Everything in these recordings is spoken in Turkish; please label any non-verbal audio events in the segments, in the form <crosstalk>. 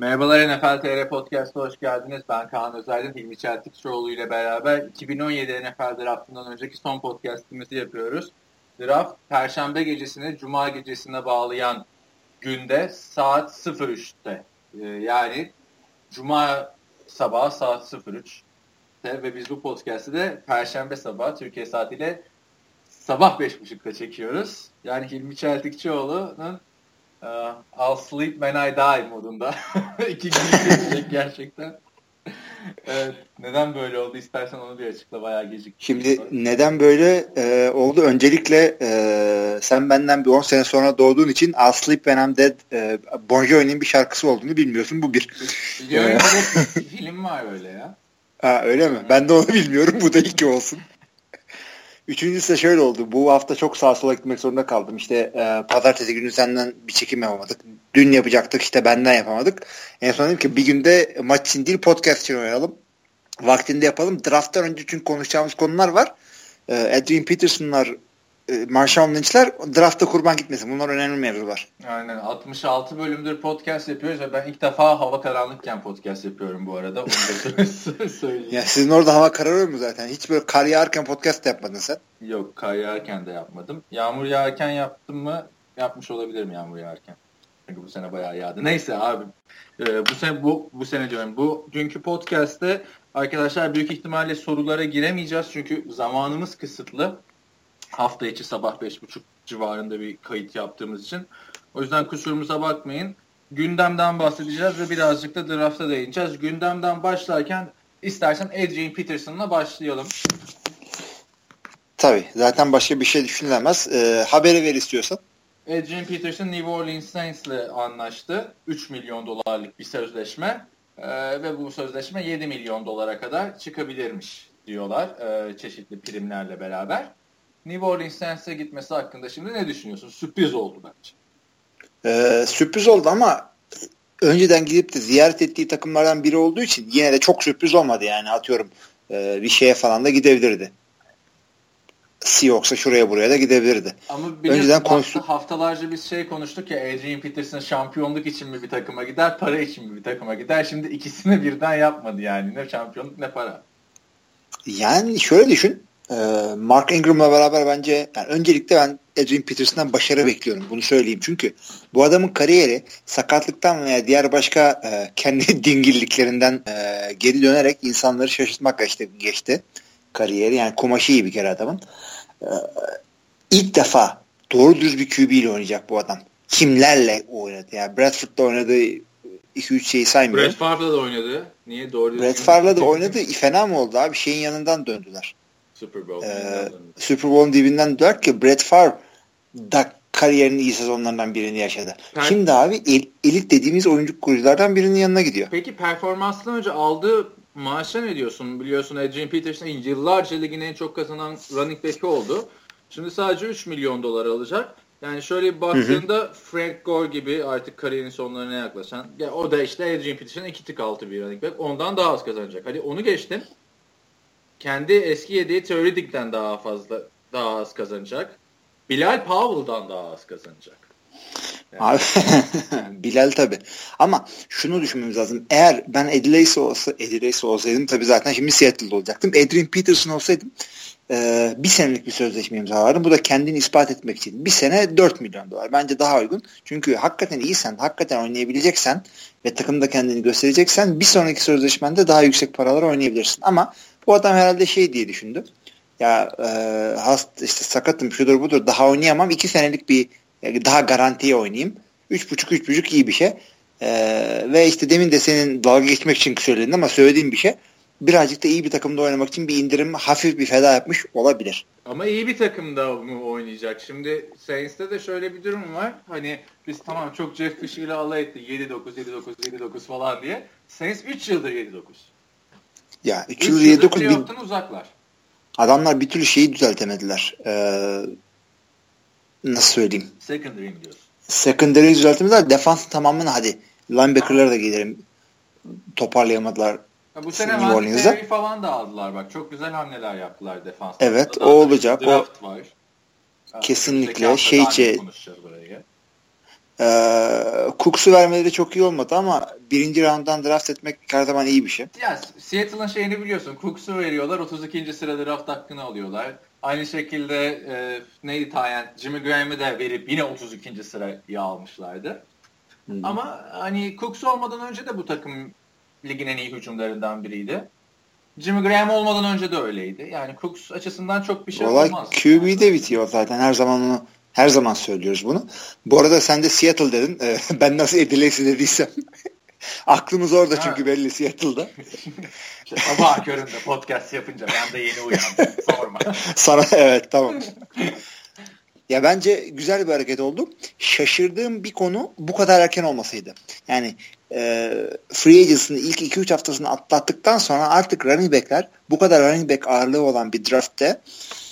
Merhabalar NFL TR Podcast'a hoş geldiniz. Ben Kaan Özaydın, Hilmi Çeltikçioğlu ile beraber 2017 NFL Draft'ından önceki son podcastimizi yapıyoruz. Draft, Perşembe gecesini Cuma gecesine bağlayan günde saat 03'te. Ee, yani Cuma sabahı saat 03'te ve biz bu podcast'ı da Perşembe sabahı Türkiye saatiyle sabah 5.30'da çekiyoruz. Yani Hilmi Çeltikçioğlu'nun Uh, I'll sleep when I die modunda. <laughs> İki gün geçecek gerçekten. evet, neden böyle oldu istersen onu bir açıkla bayağı gecikti. Şimdi neden böyle e, oldu? Öncelikle e, sen benden bir 10 sene sonra doğduğun için I'll Sleep When I'm Dead e, Bon Jovi'nin bir şarkısı olduğunu bilmiyorsun. Bu bir. Biliyorum bir film var öyle ya. <laughs> Ha, öyle mi? Ben de onu bilmiyorum. Bu da iki olsun. Üçüncüsü de şöyle oldu. Bu hafta çok sağa sola gitmek zorunda kaldım. İşte e, pazartesi günü senden bir çekim yapamadık. Dün yapacaktık işte benden yapamadık. En son dedim ki bir günde maç için değil podcast için oynayalım. Vaktinde yapalım. Draft'tan önce çünkü konuşacağımız konular var. E, Adrian Peterson'lar Marshawn Lynch'ler draftta kurban gitmesin. Bunlar önemli mevzular. Aynen. 66 bölümdür podcast yapıyoruz ve ben ilk defa hava karanlıkken podcast yapıyorum bu arada. Onu da <laughs> söyleyeyim. Ya sizin orada hava kararıyor mu zaten? Hiç böyle kar yağarken podcast yapmadın sen. Yok kar yağarken de yapmadım. Yağmur yağarken yaptım mı? Yapmış olabilirim yağmur yağarken. Çünkü bu sene bayağı yağdı. Neyse abi. Ee, bu sene bu bu sene diyorum. Bu günkü podcast'te arkadaşlar büyük ihtimalle sorulara giremeyeceğiz çünkü zamanımız kısıtlı hafta içi sabah 5.30 civarında bir kayıt yaptığımız için. O yüzden kusurumuza bakmayın. Gündemden bahsedeceğiz ve birazcık da draft'a değineceğiz. Gündemden başlarken istersen Adrian Peterson'la başlayalım. Tabii. Zaten başka bir şey düşünülemez. Ee, haberi ver istiyorsan. Adrian Peterson New Orleans Saints ile anlaştı. 3 milyon dolarlık bir sözleşme. Ee, ve bu sözleşme 7 milyon dolara kadar çıkabilirmiş diyorlar. E, çeşitli primlerle beraber. New Orleans Saints'e gitmesi hakkında şimdi ne düşünüyorsun? Sürpriz oldu bence. Ee, sürpriz oldu ama önceden gidip de ziyaret ettiği takımlardan biri olduğu için yine de çok sürpriz olmadı yani atıyorum e, bir şeye falan da gidebilirdi. Seahawks'a şuraya buraya da gidebilirdi. Ama Önceden konuştuk. haftalarca biz şey konuştuk ya Adrian Peterson şampiyonluk için mi bir takıma gider, para için mi bir takıma gider. Şimdi ikisini <laughs> birden yapmadı yani. Ne şampiyonluk ne para. Yani şöyle düşün. Ee, Mark Ingram'la beraber bence yani öncelikle ben Adrian Peterson'dan başarı bekliyorum. Bunu söyleyeyim. Çünkü bu adamın kariyeri sakatlıktan veya diğer başka e, kendi <laughs> dingilliklerinden e, geri dönerek insanları şaşırtmakla işte geçti kariyeri. Yani kumaşı iyi bir kere adamın. E, ilk defa doğru düz bir QB ile oynayacak bu adam. Kimlerle oynadı? Yani Bradford'da oynadı 2-3 şeyi saymıyorum. Brett Favre'la da oynadı. Niye? Doğru Brett Favre'la da oynadı. Fena mı oldu abi? Şeyin yanından döndüler. Super Bowl. Ee, Super Bowl'un dibinden dört ki Brett Favre da kariyerinin iyi sezonlarından birini yaşadı. Per Şimdi abi el, elit dediğimiz oyuncu kuruculardan birinin yanına gidiyor. Peki performanstan önce aldığı maaşa ne diyorsun? Biliyorsun Adrian Peterson yıllarca ligin en çok kazanan running back'i oldu. Şimdi sadece 3 milyon dolar alacak. Yani şöyle bir baktığında hı hı. Frank Gore gibi artık kariyerin sonlarına yaklaşan ya o da işte Adrian Peterson 2 tık altı bir running back. Ondan daha az kazanacak. Hadi onu geçtim kendi eski yediği Theoretic'ten daha fazla daha az kazanacak. Bilal Powell'dan daha az kazanacak. Yani. Abi, <laughs> Bilal tabi. Ama şunu düşünmemiz lazım. Eğer ben Lacy olsa, Lacy olsaydım tabi zaten şimdi Seattle'da olacaktım. Adrian Peterson olsaydım e, bir senelik bir sözleşme imzalardım. Bu da kendini ispat etmek için. Bir sene 4 milyon dolar. Bence daha uygun. Çünkü hakikaten iyisen, hakikaten oynayabileceksen ve takımda kendini göstereceksen bir sonraki sözleşmende daha yüksek paralar oynayabilirsin. Ama bu adam herhalde şey diye düşündü. Ya e, hast işte sakatım şudur budur daha oynayamam. iki senelik bir daha garantiye oynayayım. Üç buçuk üç buçuk iyi bir şey. E, ve işte demin de senin dalga geçmek için söyledin ama söylediğim bir şey birazcık da iyi bir takımda oynamak için bir indirim hafif bir feda yapmış olabilir. Ama iyi bir takımda mı oynayacak? Şimdi Saints'te de şöyle bir durum var. Hani biz tamam çok Jeff Fisher ile alay etti 7-9 7-9 7-9 falan diye. Saints 3 yıldır 7-9. Ya 3 yıl 7 9 bin... uzaklar. Adamlar bir türlü şeyi düzeltemediler. Ee, nasıl söyleyeyim? Secondary mi diyorsun? Secondary düzeltemediler. Defansın tamamını hadi. Linebacker'lara da gelirim. Toparlayamadılar. Ya bu sene Mandy falan da aldılar bak. Çok güzel hamleler yaptılar defans. Evet o olacak. Draft o... var. Kesinlikle. Şeyce e, Cooks'u vermeleri çok iyi olmadı ama birinci rounddan draft etmek her zaman iyi bir şey. Ya Seattle'ın şeyini biliyorsun. Cooks'u veriyorlar. 32. sırada draft hakkını alıyorlar. Aynı şekilde e, neydi Tayen? Jimmy Graham'ı da verip yine 32. sırayı almışlardı. Hı. Ama hani Cooks olmadan önce de bu takım ligin en iyi hücumlarından biriydi. Jimmy Graham olmadan önce de öyleydi. Yani Cooks açısından çok bir şey Olay olmaz. QB'de bitiyor zaten. Her zaman onu her zaman söylüyoruz bunu. Bu arada sen de Seattle dedin. Ee, <laughs> ben nasıl Edileksi dediysem. <laughs> Aklımız orada ha. çünkü belli Seattle'da. Sabah köründe podcast yapınca ben de yeni uyandım. Sorma. <laughs> Sana evet tamam. Ya bence güzel bir hareket oldu. Şaşırdığım bir konu bu kadar erken olmasıydı. Yani e, free agency'nin ilk 2-3 haftasını atlattıktan sonra artık running back'ler bu kadar running back ağırlığı olan bir draft'te e,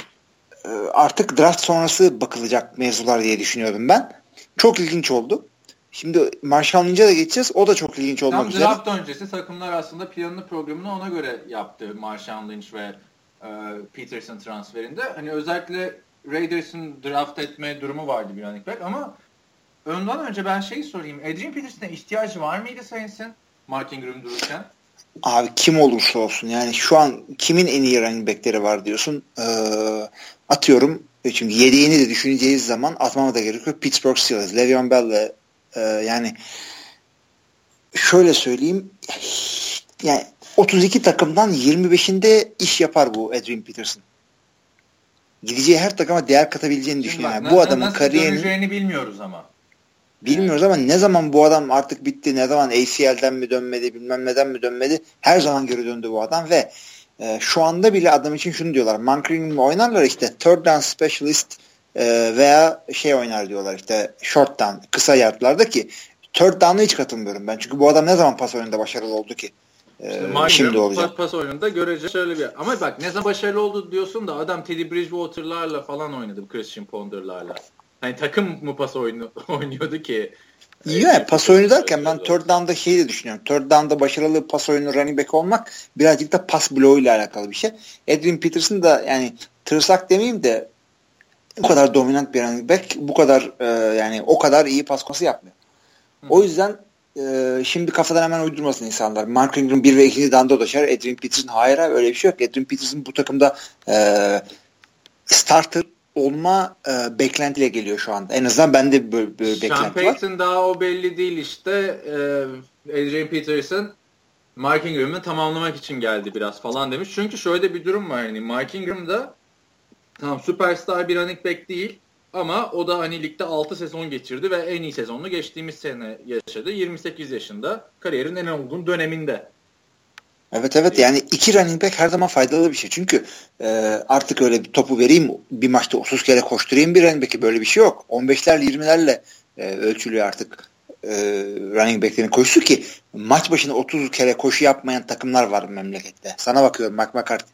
artık draft sonrası bakılacak mevzular diye düşünüyordum ben. Çok ilginç oldu. Şimdi Marshall Lynch'e de geçeceğiz. O da çok ilginç olmak Tam üzere. Draft öncesi takımlar aslında planını programını ona göre yaptı Marshall Lynch ve e, Peterson transferinde. Hani özellikle Raiders'ın draft etme durumu vardı bir running back ama önden önce ben şeyi sorayım. Adrian Peterson'a ihtiyacı var mıydı Saints'in Mark Ingram dururken? Abi kim olursa olsun yani şu an kimin en iyi running backleri var diyorsun. Ee, atıyorum çünkü yediğini de düşüneceğiz zaman atmama da gerekiyor. Pittsburgh Steelers, Le'Veon Bell'le e, yani şöyle söyleyeyim yani 32 takımdan 25'inde iş yapar bu Adrian Peterson gideceği her takıma değer katabileceğini düşünüyorum. Yani bu adamın nasıl kariyerinin bilmiyoruz ama. Bilmiyoruz ama ne zaman bu adam artık bitti, ne zaman ACL'den mi dönmedi, bilmem neden mi dönmedi. Her zaman geri döndü bu adam ve e, şu anda bile adam için şunu diyorlar. Monkering oynarlar işte third down specialist e, veya şey oynar diyorlar işte short down, kısa yardlarda ki third down'a hiç katılmıyorum ben. Çünkü bu adam ne zaman pas oyununda başarılı oldu ki? İşte ee, şimdi olacak. Pas, pas oyununda görece şöyle bir ama bak ne zaman başarılı oldu diyorsun da adam Teddy Bridgewater'larla falan oynadı Christian Ponder'larla. Hani takım mı pas oyunu, <laughs> oynuyordu ki? İyi ya pas oyunu derken ben third down'da şeyi de düşünüyorum. Third down'da başarılı pas oyunu running back olmak birazcık da pas bloğu ile alakalı bir şey. Edwin Peterson da yani tırsak demeyeyim de bu kadar dominant bir running back bu kadar e, yani o kadar iyi pas konusu yapmıyor. Hı. O yüzden e, şimdi kafadan hemen uydurmasın insanlar. Mark Ingram 1 ve 2. danda dolaşar. Adrian Peterson hayır abi öyle bir şey yok. Adrian Peterson bu takımda e, starter olma e, beklentiyle geliyor şu anda. En azından bende böyle, böyle beklenti Sean Payton var. daha o belli değil işte. E, Adrian Peterson Mark Ingram'ı tamamlamak için geldi biraz falan demiş. Çünkü şöyle bir durum var. Yani Mark Ingram da tamam süperstar bir running back değil ama o da hani ligde 6 sezon geçirdi ve en iyi sezonunu geçtiğimiz sene yaşadı. 28 yaşında kariyerin en olgun döneminde. Evet evet yani iki running back her zaman faydalı bir şey. Çünkü e, artık öyle bir topu vereyim bir maçta 30 kere koşturayım bir running back'i böyle bir şey yok. 15'lerle 20'lerle e, ölçülüyor artık e, running back'lerin koşusu ki maç başına 30 kere koşu yapmayan takımlar var memlekette. Sana bakıyorum Mike McCarthy.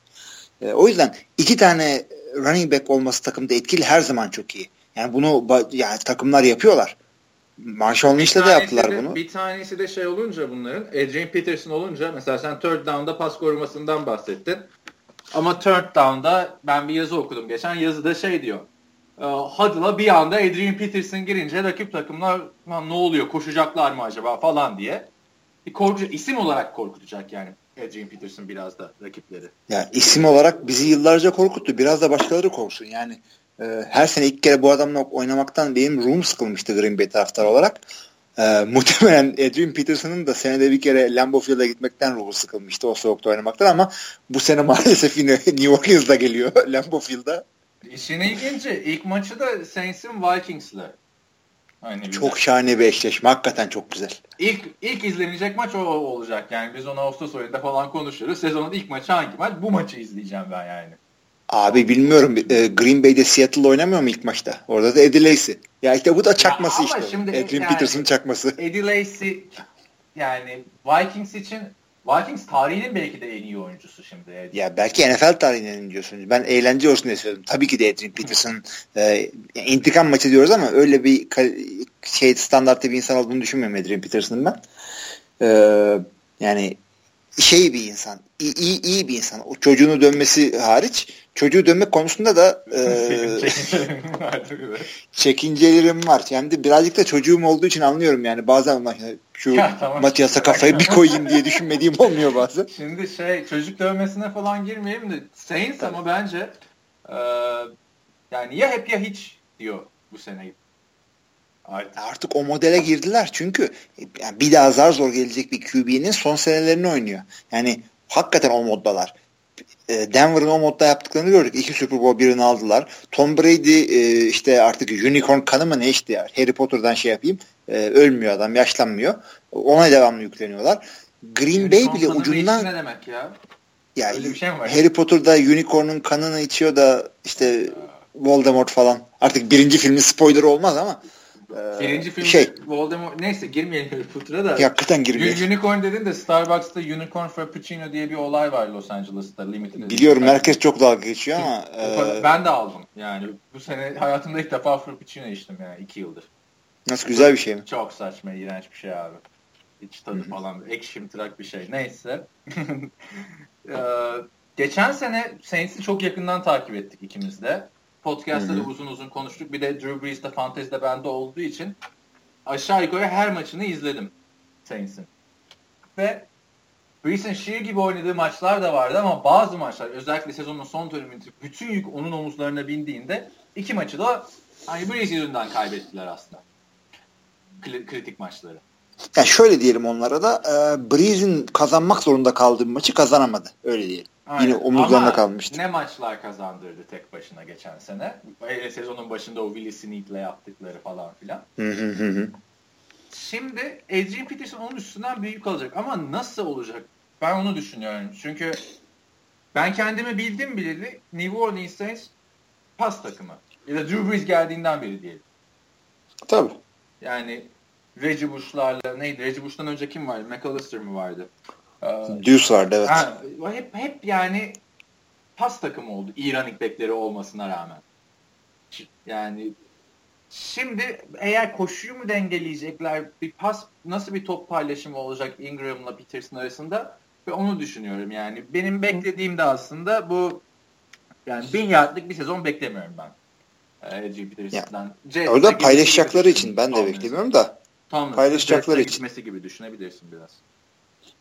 E, o yüzden iki tane running back olması takımda etkili her zaman çok iyi. Yani bunu yani takımlar yapıyorlar. Marshall Lynch'le de yaptılar de, bunu. Bir tanesi de şey olunca bunların Adrian Peterson olunca mesela sen third down'da pas korumasından bahsettin. Ama third down'da ben bir yazı okudum geçen. Yazıda şey diyor. E, Huddle'a bir anda Adrian Peterson girince rakip takımlar ne oluyor koşacaklar mı acaba falan diye. Bir korkucu isim olarak korkutacak yani. Adrian Peterson biraz da rakipleri. Ya isim olarak bizi yıllarca korkuttu. Biraz da başkaları korksun. Yani e, her sene ilk kere bu adamla oynamaktan benim ruhum sıkılmıştı Green Bay taraftar olarak. E, muhtemelen Adrian Peterson'ın da senede bir kere Lambeau Field'a gitmekten ruhu sıkılmıştı o soğukta oynamaktan ama bu sene <laughs> maalesef yine New Orleans'da geliyor <laughs> Lambeau Field'a. İşin ilginci ilk maçı da Saints'in Vikings'le. Aynı çok güzel. şahane bir eşleşme. Hakikaten çok güzel. İlk ilk izlenecek maç o olacak. Yani biz onu Ağustos ayında falan konuşuruz. Sezonun ilk maçı hangi maç? Bu maçı izleyeceğim ben yani. Abi bilmiyorum. E, Green Bay'de Seattle oynamıyor mu ilk maçta? Orada da Eddie Lacy. Ya işte bu da çakması işte. Şimdi Adrian yani, Peterson çakması. Eddie Lacy yani Vikings için Vikings tarihinin belki de en iyi oyuncusu şimdi. Ya belki NFL tarihinin diyorsun. Ben eğlence olsun diye söyledim. Tabii ki de Adrian Peterson e, intikam maçı diyoruz ama öyle bir şey standartta bir insan olduğunu düşünmüyorum Adrian Peterson'ın ben. E, yani şey bir insan. İyi, iyi, iyi bir insan. O çocuğunu dönmesi hariç çocuğu dönmek konusunda da e, <laughs> çekincelerim var. Yani de birazcık da çocuğum olduğu için anlıyorum yani. Bazen şu ya, tamam. Matias'a kafayı bir koyayım diye düşünmediğim olmuyor bazen. Şimdi şey çocuk dövmesine falan girmeyeyim de Saints ama bence e, yani ya hep ya hiç diyor bu seneyi. Artık. Artık o modele girdiler çünkü yani bir daha zar zor gelecek bir QB'nin son senelerini oynuyor. Yani hakikaten o moddalar. E, Denver'ın o modda yaptıklarını gördük. İki Super Bowl birini aldılar. Tom Brady e, işte artık unicorn kanı mı ne işte ya. Harry Potter'dan şey yapayım. E, ölmüyor adam, yaşlanmıyor. Ona devamlı yükleniyorlar. Green Bay bile ucundan ne demek ya? Ya Öyle bir şey mi var? Harry Potter'da unicorn'un kanını içiyor da işte Voldemort falan. Artık birinci filmin spoiler olmaz ama ee, Birinci filmde şey, Voldemort neyse girmeyelim Harry Potter'a da. Hakikaten girmeyelim. Unicorn dedin de Starbucks'ta Unicorn Frappuccino diye bir olay var Los Angeles'ta. Limited Biliyorum herkes çok dalga geçiyor ama. e... Ben de aldım yani. Bu sene hayatımda ilk defa Frappuccino içtim yani iki yıldır. Nasıl güzel bir şey mi? Çok saçma, iğrenç bir şey abi. Hiç tadı Hı-hı. falan ekşimtırak bir şey. Neyse. <laughs> ee, geçen sene Saints'i çok yakından takip ettik ikimiz de. Podcast'ta da uzun uzun konuştuk. Bir de Drew Brees de fantezide bende olduğu için aşağı yukarı her maçını izledim Saints'in. Ve Brees'in şiir gibi oynadığı maçlar da vardı ama bazı maçlar özellikle sezonun son döneminde bütün yük onun omuzlarına bindiğinde iki maçı da hani Brees yüzünden kaybettiler aslında. Kritik maçları. Yani şöyle diyelim onlara da e, Breeze'in kazanmak zorunda kaldığı maçı kazanamadı. Öyle diyelim. Aynen. Yine omuzlarına Ama kalmıştı. ne maçlar kazandırdı tek başına geçen sene. Sezonun başında o Willie Snead'le yaptıkları falan filan. Şimdi Adrian Peterson onun üstünden büyük kalacak. Ama nasıl olacak? Ben onu düşünüyorum. Çünkü ben kendimi bildim bileli New Orleans Saints pas takımı. Ya da Drew Brees geldiğinden beri diyelim. Tabii. Yani Reggie Bush'larla neydi? Reggie Bush'tan önce kim vardı? McAllister mı vardı? Deuce vardı evet. Ha, hep, hep yani pas takımı oldu. İran bekleri olmasına rağmen. Yani şimdi eğer koşuyu mu dengeleyecekler bir pas nasıl bir top paylaşımı olacak Ingram'la Peterson arasında ve onu düşünüyorum yani. Benim beklediğim de aslında bu yani bin yardlık bir sezon beklemiyorum ben. LG Peterson'dan. Orada paylaşacakları için ben de beklemiyorum da. Tom paylaşacakları için. gibi düşünebilirsin biraz.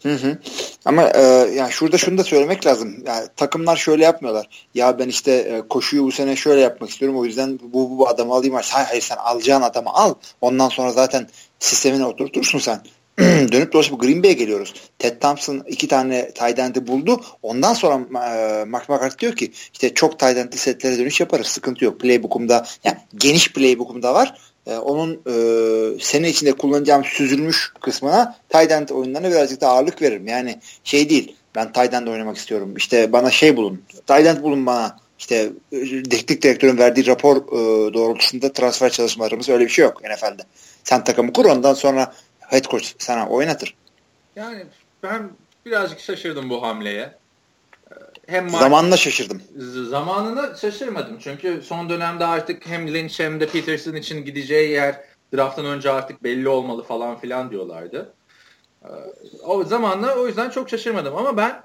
Hı hı. Ama e, yani şurada şunu da söylemek lazım. Yani takımlar şöyle yapmıyorlar. Ya ben işte e, koşuyu bu sene şöyle yapmak istiyorum. O yüzden bu, bu, adamı alayım. Hayır, hayır sen alacağın adamı al. Ondan sonra zaten sistemine oturtursun sen. <clears throat> Dönüp dolaşıp Green Bay'e geliyoruz. Ted Thompson iki tane tight buldu. Ondan sonra e, Mark McCarthy diyor ki işte çok tight setlere dönüş yaparız. Sıkıntı yok. Playbook'umda yani geniş playbook'umda var e, onun e, sene içinde kullanacağım süzülmüş kısmına tight oyunlarına birazcık daha ağırlık veririm. Yani şey değil ben tight oynamak istiyorum. İşte bana şey bulun. Tight bulun bana. İşte e, teknik direktörün verdiği rapor e, doğrultusunda transfer çalışmalarımız öyle bir şey yok NFL'de. Sen takımı kur ondan sonra head coach sana oynatır. Yani ben birazcık şaşırdım bu hamleye hem zamanla şaşırdım. Zamanına şaşırmadım. Çünkü son dönemde artık hem Lynch hem de Peterson için gideceği yer drafttan önce artık belli olmalı falan filan diyorlardı. Ee, o zamanla o yüzden çok şaşırmadım ama ben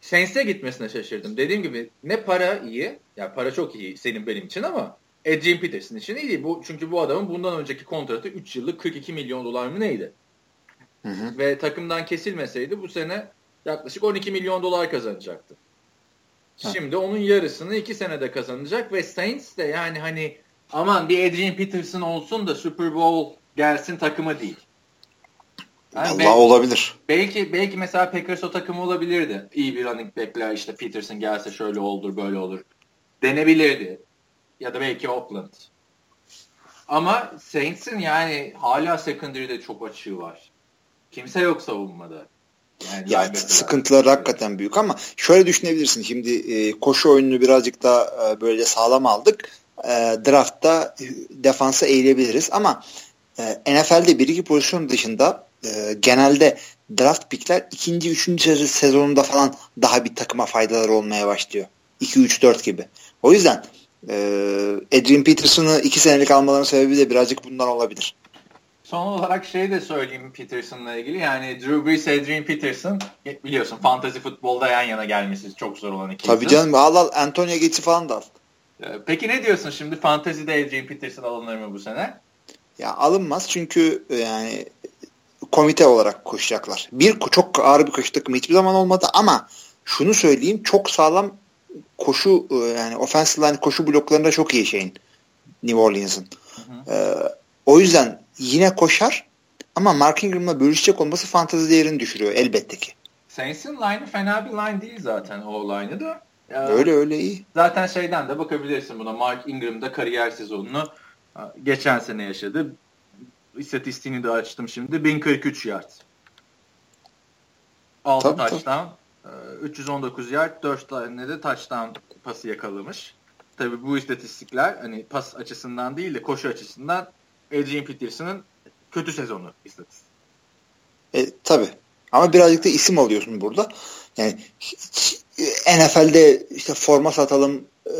Saints'e gitmesine şaşırdım. Dediğim gibi ne para iyi, yani para çok iyi senin benim için ama Adrian Peterson için iyi. Bu, çünkü bu adamın bundan önceki kontratı 3 yıllık 42 milyon dolar mı neydi? Hı hı. Ve takımdan kesilmeseydi bu sene yaklaşık 12 milyon dolar kazanacaktı. Şimdi onun yarısını 2 senede kazanacak ve Saints de yani hani aman bir Adrian Peterson olsun da Super Bowl gelsin takımı değil. Yani Allah belki, olabilir. Belki belki mesela Packers o takımı olabilirdi. İyi bir running back'ler işte Peterson gelse şöyle olur böyle olur. Denebilirdi. Ya da belki Oakland. Ama Saints'in yani hala secondary'de çok açığı var. Kimse yok savunmada. Yani ya sıkıntılar hakikaten büyük ama şöyle düşünebilirsin. Şimdi e, koşu oyununu birazcık daha e, böyle sağlam aldık. E, draftta defansa eğilebiliriz ama e, NFL'de bir iki pozisyon dışında e, genelde draft pickler ikinci, üçüncü sezonunda falan daha bir takıma faydaları olmaya başlıyor. 2-3-4 gibi. O yüzden e, Adrian Peterson'ı iki senelik almaların sebebi de birazcık bundan olabilir. Son olarak şey de söyleyeyim Peterson'la ilgili. Yani Drew Brees, Adrian Peterson biliyorsun fantasy futbolda yan yana gelmesi çok zor olan ikisi. Tabii canım al al Antonio Gates'i falan da al. Ee, peki ne diyorsun şimdi? Fantasy'de Adrian Peterson alınır mı bu sene? Ya alınmaz çünkü e, yani komite olarak koşacaklar. Bir çok ağır bir koşu takımı hiçbir zaman olmadı ama şunu söyleyeyim çok sağlam koşu e, yani offensive line koşu bloklarında çok iyi şeyin New Orleans'ın. Ee, o yüzden yine koşar ama Mark Ingram'la bölüşecek olması fantezi değerini düşürüyor elbette ki. Saints'in line'ı fena bir line değil zaten o line'ı da. Ya, öyle öyle iyi. Zaten şeyden de bakabilirsin buna. Mark Ingram'da kariyer sezonunu geçen sene yaşadı. İstatistiğini de açtım şimdi. 1043 yard. 6 tabii, touchdown. Tabii. 319 yard. 4 tane de touchdown pası yakalamış. Tabii bu istatistikler hani pas açısından değil de koşu açısından Adrian Peterson'ın kötü sezonu istatistik. E, tabii. Ama birazcık da isim alıyorsun burada. Yani NFL'de işte forma satalım e,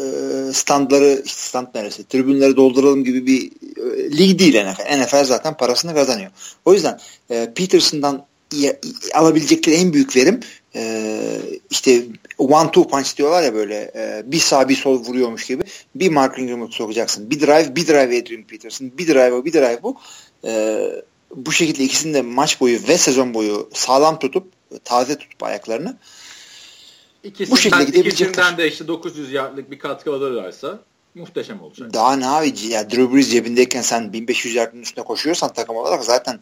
standları stand neresi tribünleri dolduralım gibi bir e, lig değil NFL. NFL zaten parasını kazanıyor. O yüzden e, Peterson'dan alabilecekleri en büyük verim e, işte one two punch diyorlar ya böyle e, bir sağ bir sol vuruyormuş gibi bir Mark Ingram'ı sokacaksın. Bir drive bir drive Adrian Peterson bir drive o bir drive bu. E, bu şekilde ikisini de maç boyu ve sezon boyu sağlam tutup taze tutup ayaklarını İkisinden, bu şekilde gidebilecekler. İkisinden de işte 900 yardlık bir katkı alırlarsa muhteşem olacak. Daha ne abi ya Drew Brees cebindeyken sen 1500 yardın üstüne koşuyorsan takım olarak zaten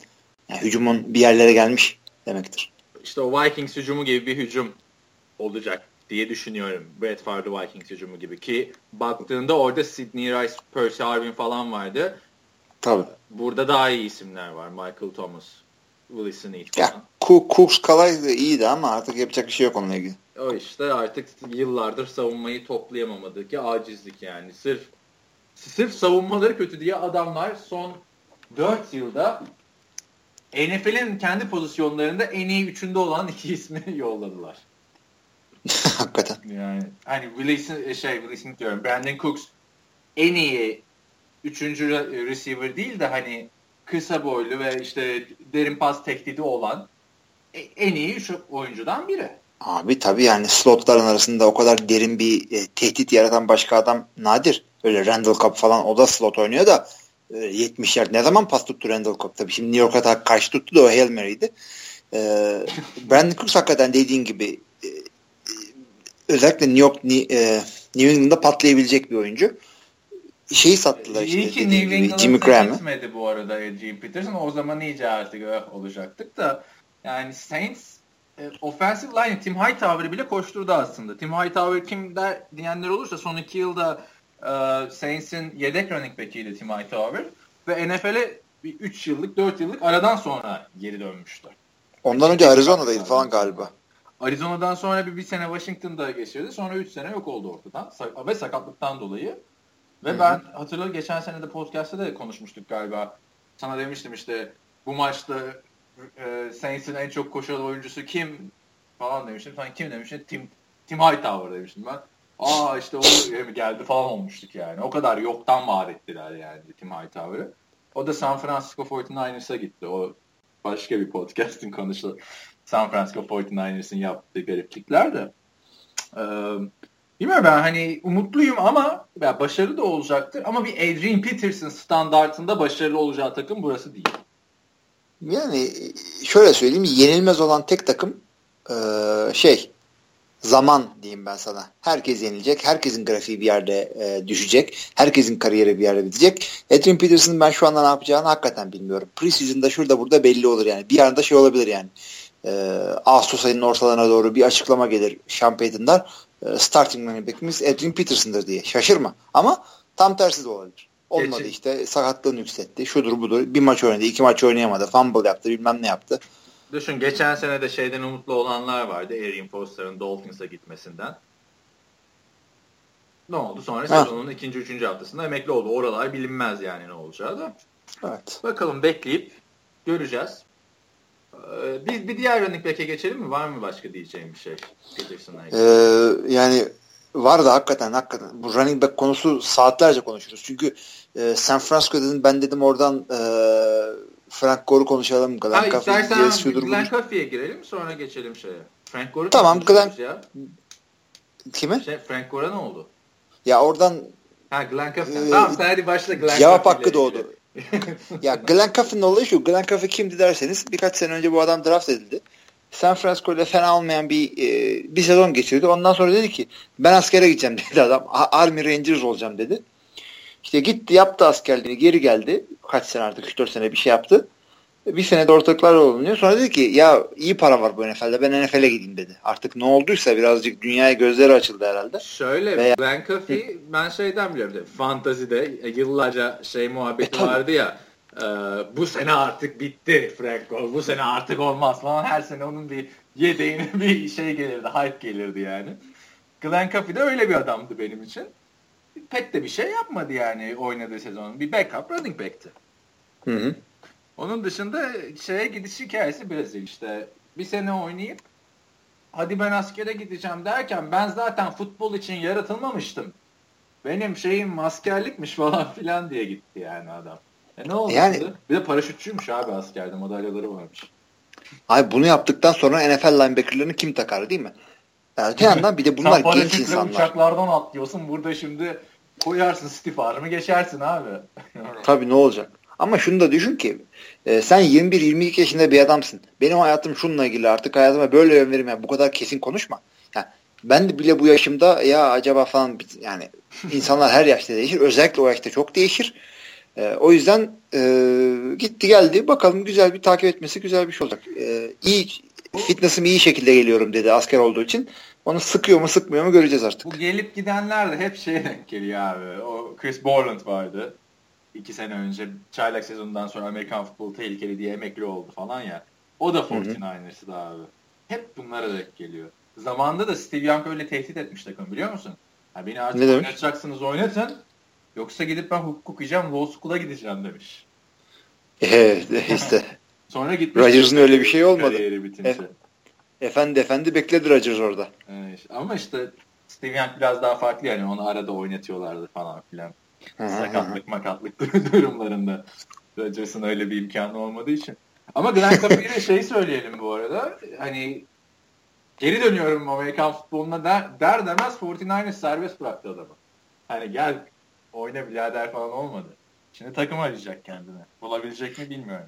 yani hücumun bir yerlere gelmiş demektir. İşte o Vikings hücumu gibi bir hücum olacak diye düşünüyorum. Brett Favre Vikings hücumu gibi ki baktığında orada Sidney Rice, Percy Harvin falan vardı. Tabii. Burada daha iyi isimler var. Michael Thomas, Wilson Eat falan. Ya, Cooks Kalay da iyiydi ama artık yapacak bir şey yok onunla ilgili. O işte artık yıllardır savunmayı toplayamamadaki acizlik yani. Sırf sırf savunmaları kötü diye adamlar son 4 yılda NFL'in kendi pozisyonlarında en iyi üçünde olan iki ismi <laughs> yolladılar. <laughs> Hakikaten. Yani hani Wilson şey Wilson diyorum. Brandon Cooks en iyi üçüncü receiver değil de hani kısa boylu ve işte derin pas tehdidi olan e, en iyi üç oyuncudan biri. Abi tabii yani slotların arasında o kadar derin bir e, tehdit yaratan başka adam nadir. Öyle Randall Cobb falan o da slot oynuyor da e, 70 yard. Ne zaman pas tuttu Randall Cobb? Tabii şimdi New York'a karşı tuttu da o Hail Mary'di. E, Brandon Cooks hakikaten dediğin gibi e, özellikle New York e, New England'da patlayabilecek bir oyuncu. Şeyi sattılar işte. İyi ki New England'a gitmedi bu arada Adrian Peterson. O zaman iyice artık öh, olacaktık da yani Saints e, offensive line Tim Hightower'ı bile koşturdu aslında. Tim Hightower kim der diyenler olursa son iki yılda e, Saints'in yedek running back'iydi Tim Hightower ve NFL'e 3 yıllık 4 yıllık aradan sonra geri dönmüştü. Ondan önce Arizona'daydı falan galiba. Arizona'dan sonra bir, bir sene Washington'da geçirdi. Sonra 3 sene yok oldu ortadan. Ve sakatlıktan dolayı. Ve Hı-hı. ben hatırlıyorum geçen sene de podcast'ta da konuşmuştuk galiba. Sana demiştim işte bu maçta e, Saints'in en çok koşan oyuncusu kim falan demiştim. Sen kim demiştin? Tim, Tim Hightower demiştim ben. Aa işte o <laughs> geldi falan olmuştuk yani. O kadar yoktan var ettiler yani Tim Hightower'ı. O da San Francisco 49ers'a gitti. O başka bir podcast'in konusu. San Francisco 49ers'ın yaptığı gariplikler de. Ee, bilmiyorum ben hani umutluyum ama ya başarılı da olacaktır. Ama bir Adrian Peterson standartında başarılı olacağı takım burası değil. Yani şöyle söyleyeyim yenilmez olan tek takım e, şey zaman diyeyim ben sana. Herkes yenilecek. Herkesin grafiği bir yerde e, düşecek. Herkesin kariyeri bir yerde bitecek. Adrian Peterson'ın ben şu anda ne yapacağını hakikaten bilmiyorum. Preseason'da şurada burada belli olur yani. Bir anda şey olabilir yani. E, Ağustos ayının ortalarına doğru bir açıklama gelir Sean Payton'dan. E, starting running back'imiz Adrian Peterson'dır diye. Şaşırma. Ama tam tersi de olabilir. Olmadı Geçin. işte sakatlığını yükseltti. Şudur budur. Bir maç oynadı, iki maç oynayamadı. Fumble yaptı, bilmem ne yaptı. Düşün geçen sene de şeyden umutlu olanlar vardı. Arian Foster'ın Dolphins'a gitmesinden. Ne oldu? Sonra ha. sezonun ikinci, üçüncü haftasında emekli oldu. Oralar bilinmez yani ne olacağı da. Evet. Bakalım bekleyip göreceğiz. Ee, bir, bir diğer running back'e geçelim mi? Var mı başka diyeceğim bir şey? Ee, yani var da hakikaten hakikaten bu running back konusu saatlerce konuşuruz. Çünkü e, San Francisco dedim ben dedim oradan e, Frank Gore'u konuşalım. Glenn ha, istersen Glenn Coffey'e girelim sonra geçelim şeye. Frank Gore'u Tamam Glenn. Ya. Kime? Şey, Frank Gore'a ne oldu? Ya oradan Ha Glenn Coffey. Ee, tamam sen hadi başla Glenn Cevap hakkı doğdu. Ya Glenn Coffey'nin olayı şu. Glenn Coffey kimdi derseniz birkaç sene önce bu adam draft edildi. San Francisco ile fena olmayan bir e, bir sezon geçirdi. Ondan sonra dedi ki ben askere gideceğim <laughs> dedi adam. Army Rangers olacağım dedi. İşte gitti yaptı askerliğini geri geldi. Kaç sene artık 3-4 sene bir şey yaptı. Bir sene de ortaklar olunuyor. Sonra dedi ki ya iyi para var bu NFL'de ben NFL'e gideyim dedi. Artık ne olduysa birazcık dünyaya gözleri açıldı herhalde. Şöyle Veya... Glenn Coffey ben şeyden biliyorum. Fantazide yıllarca şey muhabbeti e, vardı ya e, bu sene artık bitti Franco. Bu sene artık olmaz falan. Her sene onun bir yedeğine <laughs> bir şey gelirdi. Hype gelirdi yani. Glenn Coffey de öyle bir adamdı benim için. Pek de bir şey yapmadı yani oynadığı sezon. Bir backup running back'ti. Hı hı. Onun dışında şeye gidiş hikayesi biraz işte. Bir sene oynayıp hadi ben askere gideceğim derken ben zaten futbol için yaratılmamıştım. Benim şeyim askerlikmiş <laughs> falan filan diye gitti yani adam. E ne oldu? Yani, bir de paraşütçüymüş abi askerde madalyaları varmış. Abi bunu yaptıktan sonra NFL linebacker'larını kim takar değil mi? Yani bir yandan bir de bunlar genç insanlar. uçaklardan atlıyorsun. Burada şimdi koyarsın Steve Arm'ı geçersin abi. Tabii ne olacak? Ama şunu da düşün ki e, sen 21-22 yaşında bir adamsın. Benim hayatım şununla ilgili artık hayatıma böyle yön verim. Yani bu kadar kesin konuşma. Yani ben de bile bu yaşımda ya acaba falan yani insanlar her yaşta değişir. Özellikle o yaşta çok değişir. E, o yüzden e, gitti geldi. Bakalım güzel bir takip etmesi güzel bir şey olacak. E, iyi fitness'im iyi şekilde geliyorum dedi asker olduğu için. Onu sıkıyor mu sıkmıyor mu göreceğiz artık. Bu gelip gidenler de hep şey denk geliyor abi. O Chris Borland vardı. İki sene önce çaylak sezonundan sonra Amerikan futbolu tehlikeli diye emekli oldu falan ya. O da 49ers'ı abi. Hep bunlara denk geliyor. Zamanında da Steve Young öyle tehdit etmiş takım biliyor musun? Ha beni artık ne oynatacaksınız oynatın. Yoksa gidip ben hukuk okuyacağım, law school'a gideceğim demiş. <laughs> Evet işte. <laughs> Sonra gitmiş. Rodgers'ın öyle bir şey olmadı. E, efendi efendi bekledi Rodgers orada. Evet, ama işte Steve Young biraz daha farklı yani onu arada oynatıyorlardı falan filan. Sakatlık makatlık <laughs> durumlarında. Rodgers'ın öyle bir imkanı olmadığı için. Ama Glenn Capel'e <laughs> şey söyleyelim bu arada. Hani geri dönüyorum Amerikan futboluna der, der demez 49ers serbest bıraktı adamı. Hani gel oyna birader falan olmadı. Şimdi takım arayacak kendine. Bulabilecek mi bilmiyorum.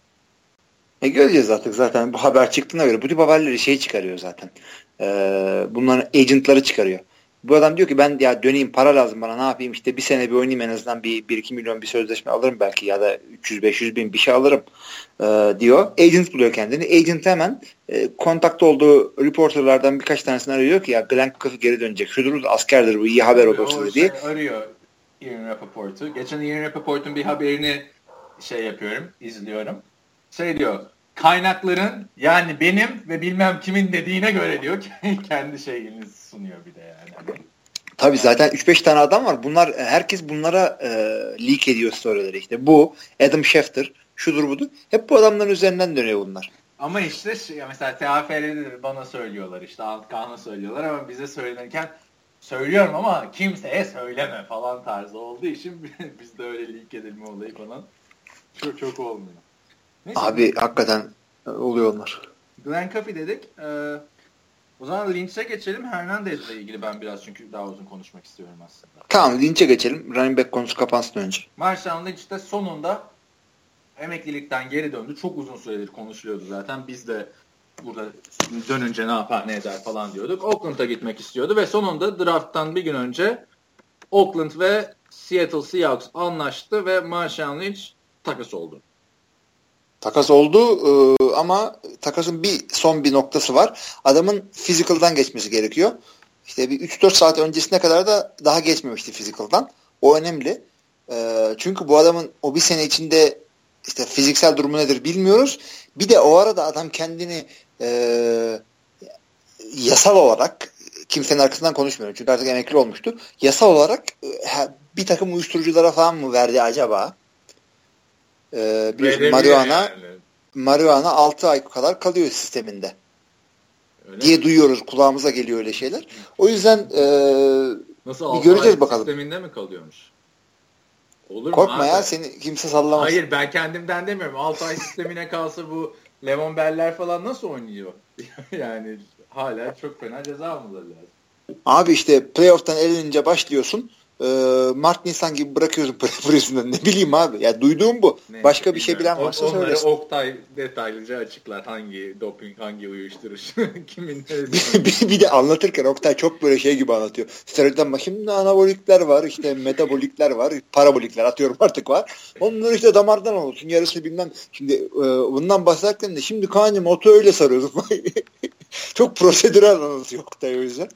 E göreceğiz artık zaten bu haber çıktığına göre. Bu tip haberleri şey çıkarıyor zaten. Ee, bunların agentları çıkarıyor. Bu adam diyor ki ben ya döneyim para lazım bana ne yapayım işte bir sene bir oynayayım en azından bir, bir iki milyon bir sözleşme alırım belki ya da 300-500 bin bir şey alırım e, diyor. Agent buluyor kendini. Agent hemen e, kontakta olduğu reporterlardan birkaç tanesini arıyor ki ya Glenn Coffey geri dönecek. Şudur askerdir bu iyi haber olur diye. Şey arıyor Ian Rappaport'u. Geçen Ian Rappaport'un bir haberini şey yapıyorum, izliyorum. Şey diyor, kaynakların yani benim ve bilmem kimin dediğine göre diyor ki <laughs> kendi şeyini sunuyor bir de yani. Tabii zaten 3-5 tane adam var. Bunlar herkes bunlara e, leak ediyor storyleri işte. Bu Adam Schefter, şudur budur. Hep bu adamların üzerinden dönüyor bunlar. Ama işte şey, mesela TAFL'de bana söylüyorlar işte Alt Kaan'a söylüyorlar ama bize söylenirken söylüyorum ama kimseye söyleme falan tarzı olduğu için <laughs> bizde öyle leak edilme olayı falan çok çok olmuyor. Neyse. Abi hakikaten oluyor onlar. Glenn Coffey dedik. Ee, o zaman Lynch'e geçelim. Hernandez'le ilgili ben biraz çünkü daha uzun konuşmak istiyorum aslında. Tamam Lynch'e geçelim. Running back konusu kapansın önce. Marshall Lynch de sonunda emeklilikten geri döndü. Çok uzun süredir konuşuluyordu zaten. Biz de burada dönünce ne yapar ne eder falan diyorduk. Oakland'a gitmek istiyordu ve sonunda drafttan bir gün önce Oakland ve Seattle Seahawks anlaştı ve Marshall Lynch takas oldu. Takas oldu e, ama takasın bir son bir noktası var. Adamın physical'dan geçmesi gerekiyor. İşte bir 3-4 saat öncesine kadar da daha geçmemişti physical'dan. O önemli. E, çünkü bu adamın o bir sene içinde işte fiziksel durumu nedir bilmiyoruz. Bir de o arada adam kendini e, yasal olarak kimsenin arkasından konuşmuyorum çünkü artık emekli olmuştu. Yasal olarak e, bir takım uyuşturuculara falan mı verdi acaba? Ee, biliyorsun marihuana yani. marihuana 6 ay kadar kalıyor sisteminde. Öyle diye mi? duyuyoruz. Kulağımıza geliyor öyle şeyler. O yüzden e, Nasıl bir göreceğiz bakalım. Sisteminde mi kalıyormuş? Olur mu Korkma abi? ya seni kimse sallamaz. Hayır ben kendimden demiyorum. Altay sistemine kalsa bu Levon Beller falan nasıl oynuyor? <laughs> yani hala çok fena ceza almaları lazım. Abi işte playoff'tan elinince başlıyorsun e, Mart Nisan gibi bırakıyorsun <laughs> Prison'ı. Ne bileyim abi. Ya duyduğum bu. Ne, Başka bir şey bilen varsa Onları söylesin. Oktay detaylıca açıklar. Hangi doping, hangi uyuşturucu, <laughs> kimin bir, bir, bir de anlatırken Oktay çok böyle şey gibi anlatıyor. Steroidden bak şimdi anabolikler var, işte metabolikler var, parabolikler atıyorum artık var. Onlar işte damardan olsun. Yarısı bilmem. Şimdi e, bundan bahsederken de şimdi Kaan'cım otu öyle sarıyorsun. <laughs> çok prosedürel anlatıyor Oktay o yüzden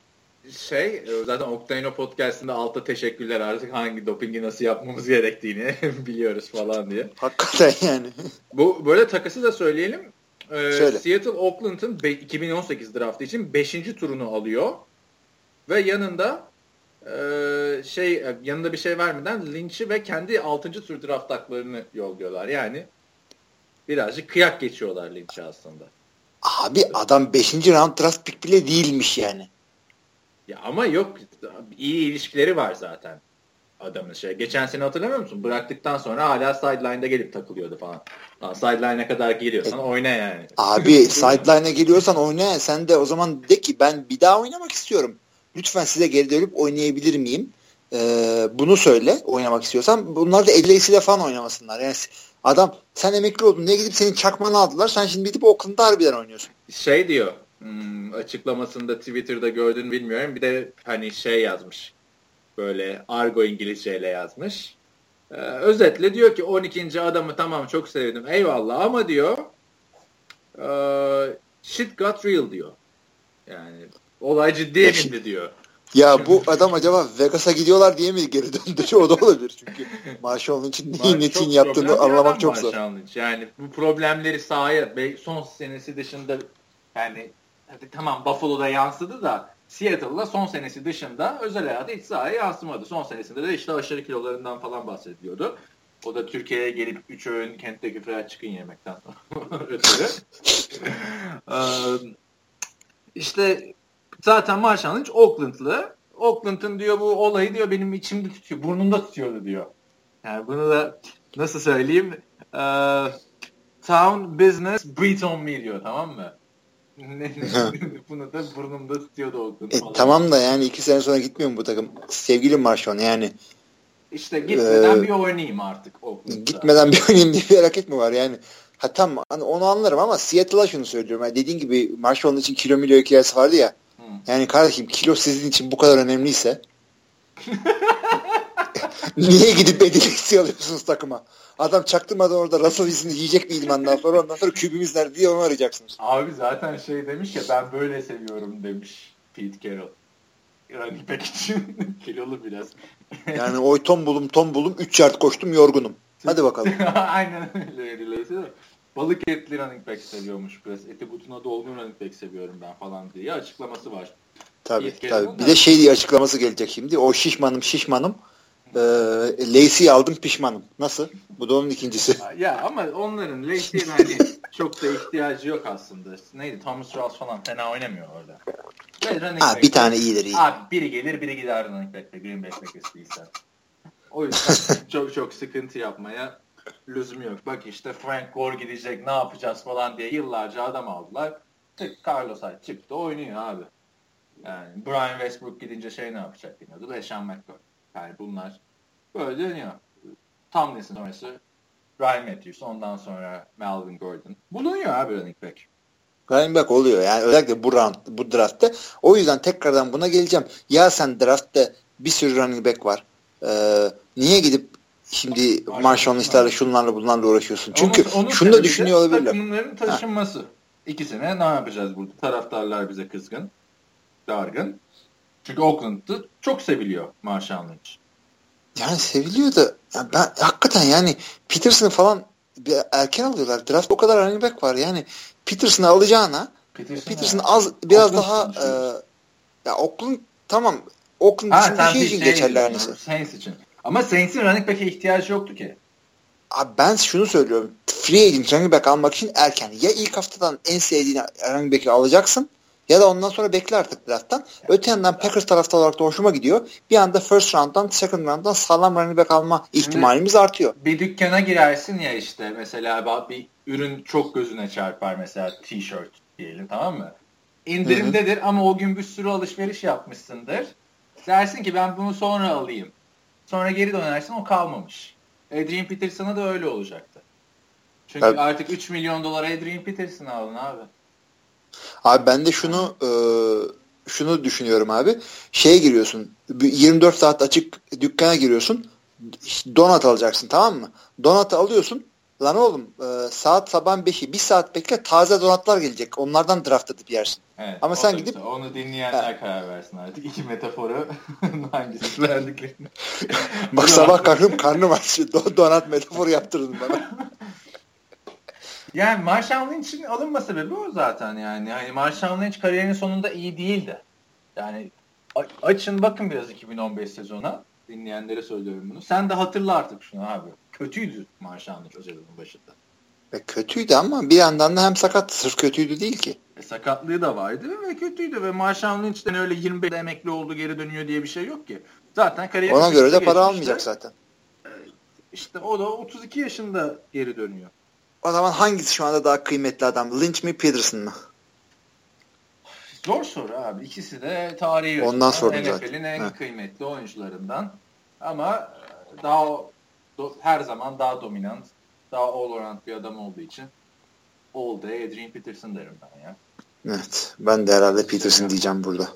şey e, zaten Octano podcastında altta teşekkürler artık hangi dopingi nasıl yapmamız gerektiğini <laughs> biliyoruz falan diye. Hakikaten yani. Bu böyle takası da söyleyelim. Ee, Seattle Oakland'ın 2018 draftı için 5. turunu alıyor ve yanında e, şey e, yanında bir şey vermeden Lynch'i ve kendi 6. tur draft haklarını yolluyorlar. Yani birazcık kıyak geçiyorlar Lynch'e aslında. Abi adam 5. round draft pick bile değilmiş yani. Ya ama yok iyi ilişkileri var zaten adamın şey. Geçen sene hatırlamıyor musun? Bıraktıktan sonra hala sideline'da gelip takılıyordu falan. Lan sideline'a kadar geliyorsan e, oyna yani. Abi sideline'a geliyorsan oyna. Sen de o zaman de ki ben bir daha oynamak istiyorum. Lütfen size geri dönüp oynayabilir miyim? Ee, bunu söyle oynamak istiyorsan. Bunlar da elleysiyle falan oynamasınlar. Yani adam sen emekli oldun. Ne gidip senin çakmanı aldılar. Sen şimdi gidip Oakland'da harbiden oynuyorsun. Şey diyor hmm, açıklamasında Twitter'da gördün bilmiyorum. Bir de hani şey yazmış. Böyle argo İngilizceyle yazmış. Ee, özetle diyor ki 12. adamı tamam çok sevdim eyvallah ama diyor e, shit got real diyor. Yani olay ciddiye bindi diyor. Ya bu adam acaba Vegas'a gidiyorlar diye mi geri döndü? <laughs> o da olabilir çünkü Marshall için neyin için yaptığını anlamak çok zor. Yani bu problemleri sahaya son senesi dışında yani hadi tamam Buffalo'da yansıdı da Seattle'da son senesi dışında özel hayatı hiç sahaya yansımadı. Son senesinde de işte aşırı kilolarından falan bahsediliyordu. O da Türkiye'ye gelip 3 öğün Kentteki Fried Chicken yemekten <laughs> ötürü. <laughs> İşte zaten Marshall Lynch Oakland'lı. Oakland'ın diyor bu olayı diyor benim içimde tutuyor, burnumda tutuyordu diyor. Yani bunu da nasıl söyleyeyim? Ee, town business breathe on me diyor tamam mı? <laughs> Bunu da burnumda tutuyordu o e, Tamam da yani iki sene sonra gitmiyor mu bu takım? Sevgili Marshall yani. İşte gitmeden ee, bir oynayayım artık. Oakland'da. Gitmeden bir oynayayım diye bir hareket mi var yani? Ha tamam hani onu anlarım ama Seattle'a şunu söylüyorum. Yani dediğin gibi Marshall'ın için kilo milyo hikayesi vardı ya. Yani kardeşim kilo sizin için bu kadar önemliyse <laughs> <laughs> niye gidip Edilex'i alıyorsunuz takıma? Adam çaktırmadan orada Russell Wilson'ı yiyecek mi idmandan sonra ondan sonra kübümüz nerede diye onu arayacaksınız. Abi zaten şey demiş ya ben böyle seviyorum demiş Pete Carroll. Running back için <laughs> kilolu biraz. yani oy ton bulum ton bulum 3 yard koştum yorgunum. Hadi bakalım. <laughs> Aynen öyle öyleyse Balık etli running back seviyormuş biraz. Eti butuna dolgun running back seviyorum ben falan diye açıklaması var. Tabii tabii. Bir de şey diye açıklaması gelecek şimdi. O şişmanım şişmanım e, Lacey'i aldım pişmanım. Nasıl? Bu da onun ikincisi. <laughs> Ya ama onların Lacey'in hani çok da ihtiyacı yok aslında. Neydi? Thomas Ross falan fena oynamıyor orada. ha, bir tane iyidir iyi. Abi biri gelir biri gider running back'te Green Bay Packers'lıysa. O yüzden <laughs> çok çok sıkıntı yapmaya lüzum yok. Bak işte Frank Gore gidecek ne yapacağız falan diye yıllarca adam aldılar. Tık Carlos Hyde çıktı oynuyor abi. Yani Brian Westbrook gidince şey ne yapacak bilmiyordu. Leşan McCoy. Yani bunlar böyle dönüyor. Tomlinson sonrası Ryan Matthews, ondan sonra Melvin Gordon. Bulunuyor abi running back. Running back oluyor yani özellikle bu round, bu draftta. O yüzden tekrardan buna geleceğim. Ya sen draftta bir sürü running back var. Ee, niye gidip şimdi Marshall Lynch'lerle şunlarla bunlarla uğraşıyorsun? Çünkü onun, onun şunu da düşünüyor olabilirler. Takımların taşınması. Ha. İkisine ne yapacağız burada? Taraftarlar bize kızgın, dargın. Çünkü Oakland'da çok seviliyor Marshall Lynch. Yani seviliyor da yani ben hakikaten yani Peterson'ı falan erken alıyorlar. Draft o kadar running back var. Yani Peterson'ı alacağına Peterson, Peterson az biraz Oakland daha e, ya Oakland tamam Oakland ha, için bir şey için geçerli her Saints için. Ama Saints'in running back'e ihtiyacı yoktu ki. Abi ben şunu söylüyorum. Free agent running back almak için erken. Ya ilk haftadan en sevdiğin running back'i alacaksın Ya da ondan sonra bekle artık drafttan. Öte yandan Packers taraftar olarak da hoşuma gidiyor. Bir anda first round'dan second round'dan sağlam running back alma ihtimalimiz Şimdi, artıyor. Bir dükkana girersin ya işte mesela bir ürün çok gözüne çarpar mesela t-shirt diyelim tamam mı? İndirimdedir ama o gün bir sürü alışveriş yapmışsındır. Dersin ki ben bunu sonra alayım. Sonra geri dönersin o kalmamış. Adrian Peterson'a da öyle olacaktı. Çünkü Tabii. artık 3 milyon dolara Adrian Peterson aldın abi. Abi ben de şunu e, şunu düşünüyorum abi. Şeye giriyorsun. 24 saat açık dükkana giriyorsun. Donat alacaksın tamam mı? Donatı alıyorsun. Lan oğlum e, saat sabah 5'i bir saat bekle taze donatlar gelecek. Onlardan draft edip yersin. Evet, Ama sen gidip onu dinleyenler he. karar versin artık. İki metaforu <laughs> hangisi verdiklerini. Bak sabah karnım karnım aç. Donat metaforu yaptırdın bana. <laughs> Yani Marshall Lynch'in alınma sebebi o zaten yani. Hani Marshall Lynch kariyerinin sonunda iyi değildi. Yani açın bakın biraz 2015 sezona. Dinleyenlere söylüyorum bunu. Sen de hatırla artık şunu abi. Kötüydü Marshall Lynch o sezonun başında. E kötüydü ama bir yandan da hem sakat sırf kötüydü değil ki. E, sakatlığı da vardı ve kötüydü ve Marshall Lynch'ten öyle 25 emekli oldu geri dönüyor diye bir şey yok ki. Zaten kariyer Ona göre de para almayacak zaten. E, işte o da 32 yaşında geri dönüyor. O zaman hangisi şu anda daha kıymetli adam? Lynch mi Peterson mı? Zor soru abi. İkisi de tarihi Ondan sordum NFL'in en Heh. kıymetli oyuncularından. Ama daha do, her zaman daha dominant, daha all around bir adam olduğu için all day Adrian Peterson derim ben ya. Evet. Ben de herhalde Peterson diyeceğim burada.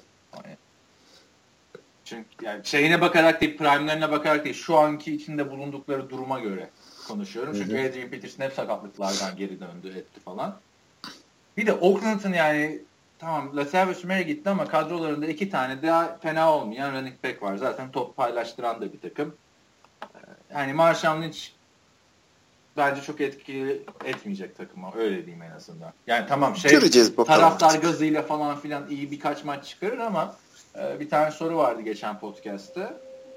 Çünkü yani şeyine bakarak değil, prime'lerine bakarak değil, şu anki içinde bulundukları duruma göre konuşuyorum. Çünkü Hı-hı. Adrian Peterson hep sakatlıklardan geri döndü etti falan. Bir de Oakland'ın yani tamam Latavius Murray gitti ama kadrolarında iki tane daha fena olmayan running back var. Zaten top paylaştıran da bir takım. Ee, yani Marshall Lynch bence çok etkili etmeyecek takıma. Öyle diyeyim en azından. Yani tamam şey Göreceğiz taraftar gazıyla falan filan iyi birkaç maç çıkarır ama e, bir tane soru vardı geçen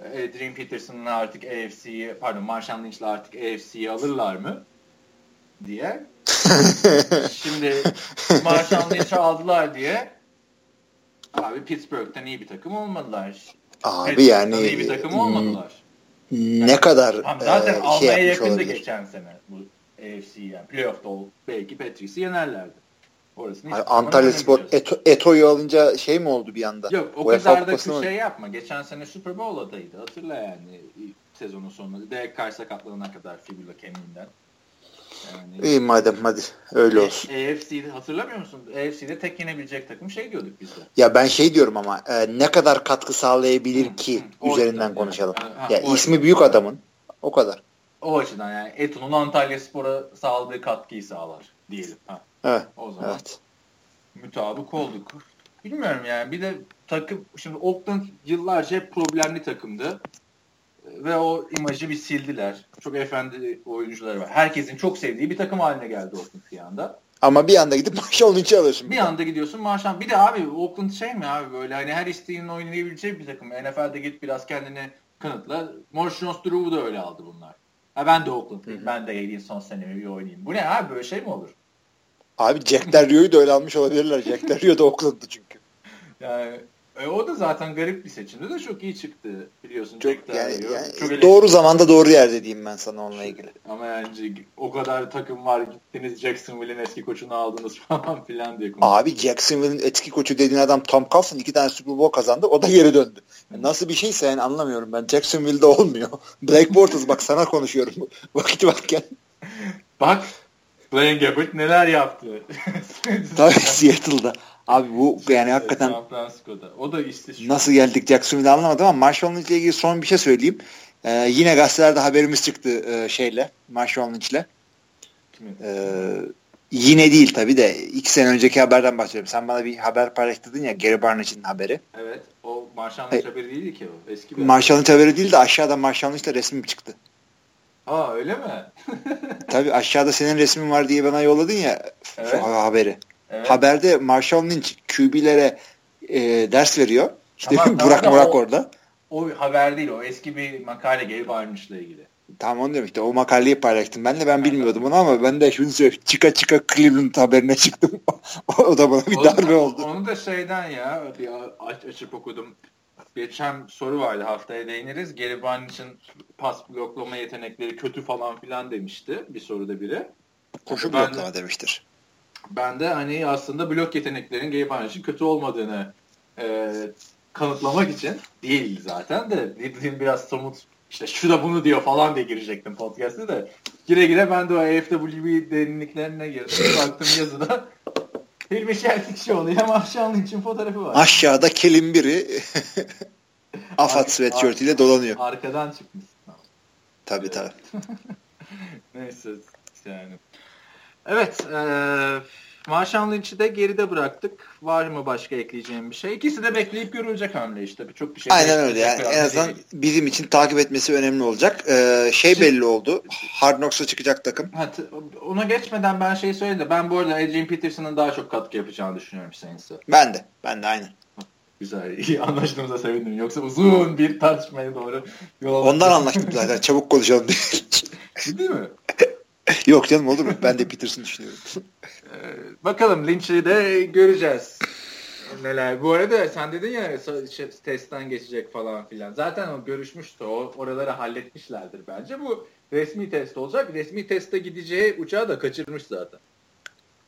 podcast'ta Adrian Peterson'la artık AFC'yi pardon Marshall Lynch'la artık AFC'yi alırlar mı diye. <laughs> Şimdi Marshall Lynch'i aldılar diye abi Pittsburgh'ten iyi bir takım olmadılar. Abi yani iyi bir takım olmadılar. Ne yani, kadar zaten e, almaya şey yakındı geçen sene bu AFC yani playoff'ta ol, belki Patrice'i yenerlerdi. Orasını Antalya Spor Eto, Eto'yu alınca şey mi oldu bir anda? Yok o UEFA kadar da şey yapma. Geçen sene Super Bowl adayıydı. Hatırla yani sezonun sonunda. Derek Carr sakatlanana kadar fibula kemiğinden. Yani, İyi madem hadi öyle olsun. AFC'de hatırlamıyor musun? AFC'de tek yenebilecek takım şey diyorduk biz de. Ya ben şey diyorum ama e, ne kadar katkı sağlayabilir ki hı, üzerinden konuşalım. Yani, ha, ya ismi büyük adamın. O kadar. O açıdan yani Eto'nun Antalya Spor'a sağladığı katkıyı sağlar diyelim. Ha. Evet. O zaman evet. mütabık olduk. Bilmiyorum yani. Bir de takım şimdi Oakland yıllarca hep problemli takımdı. Ve o imajı bir sildiler. Çok efendi oyuncuları var. Herkesin çok sevdiği bir takım haline geldi Oakland bir anda. Ama bir anda gidip Marshall Lynch'i alıyorsun. Bir anda gidiyorsun Marshall. Bir de abi Oakland şey mi abi böyle hani her isteğinin oynayabileceği bir takım. NFL'de git biraz kendini kanıtla. Maurice Jones-Drew'u da öyle aldı bunlar. Ha ben de Oakland'lıyım. Ben de geleyim son senemi bir oynayayım. Bu ne abi böyle şey mi olur? Abi Jack Del Rio'yu da öyle almış olabilirler. Jack Del Rio da Oakland'dı çünkü. Yani e, o da zaten garip bir seçimdi de çok iyi çıktı biliyorsun. Çok, Jack yani, yani çok doğru zamanda doğru yerde diyeyim ben sana onunla ilgili. Ama yani o kadar takım var gittiniz Jacksonville'in eski koçunu aldınız <laughs> falan filan diye konuşuyor. Abi Jacksonville'in eski koçu dediğin adam Tom Coughlin iki tane Super Bowl kazandı o da geri döndü. Yani nasıl bir şeyse yani anlamıyorum ben Jacksonville'de olmuyor. <laughs> Black Bortles bak sana konuşuyorum <laughs> vakit varken. Bak Blaine Gabbert neler yaptı. <laughs> Tabii Seattle'da. Abi bu yani hakikaten San Francisco'da. O da işte şu nasıl geldik Jacksonville'de anlamadım ama Marshall Lynch ile ilgili son bir şey söyleyeyim. Ee, yine gazetelerde haberimiz çıktı e, şeyle Marshall Lynch'le. Ee, yine değil tabi de iki sene önceki haberden bahsediyorum. Sen bana bir haber paylaştırdın ya Gary Barnage'in haberi. Evet. O Marshall Lynch haberi değildi ki o. Eski bir Marshall Lynch haberi değil de aşağıda Marshall Lynch'le resmim çıktı. Aa öyle mi? <laughs> Tabii aşağıda senin resmin var diye bana yolladın ya evet. haberi. Evet. Haberde Marshall Lynch QB'lere e, ders veriyor. İşte tamam, <laughs> Burak tamam, Burak o, orada. O haber değil o eski bir makale Gary Barnage'la ilgili. Tamam onu diyorum işte o makaleyi paylaştım. Ben de ben bilmiyordum onu ama ben de şunu söyleyeyim. Çıka çıka Cleveland haberine çıktım. <laughs> o da bana bir darbe oldu. Onu da şeyden ya bir aç, açıp okudum. Geçen soru vardı haftaya değiniriz. Geri için pas bloklama yetenekleri kötü falan filan demişti bir soruda biri. Koşu ben bloklama de, demiştir. Ben de hani aslında blok yeteneklerin Gary için kötü olmadığını e, kanıtlamak için değil zaten de dediğim biraz somut işte şu da bunu diyor falan diye girecektim podcast'te de gire gire ben de o AFWB derinliklerine girdim. Baktım yazıda Hilmi Çeltik Şoğlu ile Marşanlı için fotoğrafı var. Aşağıda kelim biri <laughs> Afat sweatshirt ile dolanıyor. Arkadan çıkmış. Tabii tabii. <laughs> Neyse yani. Evet. Eee Marshall Lynch'i de geride bıraktık. Var mı başka ekleyeceğim bir şey? İkisi de bekleyip görülecek hamle işte. Çok bir şey. Aynen öyle. Yani en azından değil. bizim için takip etmesi önemli olacak. Ee, şey Şimdi, belli oldu. Hard Knocks'a çıkacak takım. Ha, ona geçmeden ben şey söyleyeyim de ben bu arada Adrian Peterson'ın daha çok katkı yapacağını düşünüyorum Saints'e. Ben de. Ben de aynı. Güzel. İyi <laughs> anlaştığımıza sevindim. Yoksa uzun bir tartışmaya doğru yol Ondan anlaştık zaten. <laughs> Çabuk konuşalım diye. Değil mi? <laughs> Yok canım olur mu? Ben de Peterson düşünüyorum. Ee, bakalım Lynch'i de göreceğiz. Neler. Bu arada sen dedin ya şey, testten geçecek falan filan. Zaten o görüşmüştü. O oraları halletmişlerdir bence. Bu resmi test olacak. Resmi teste gideceği uçağı da kaçırmış zaten.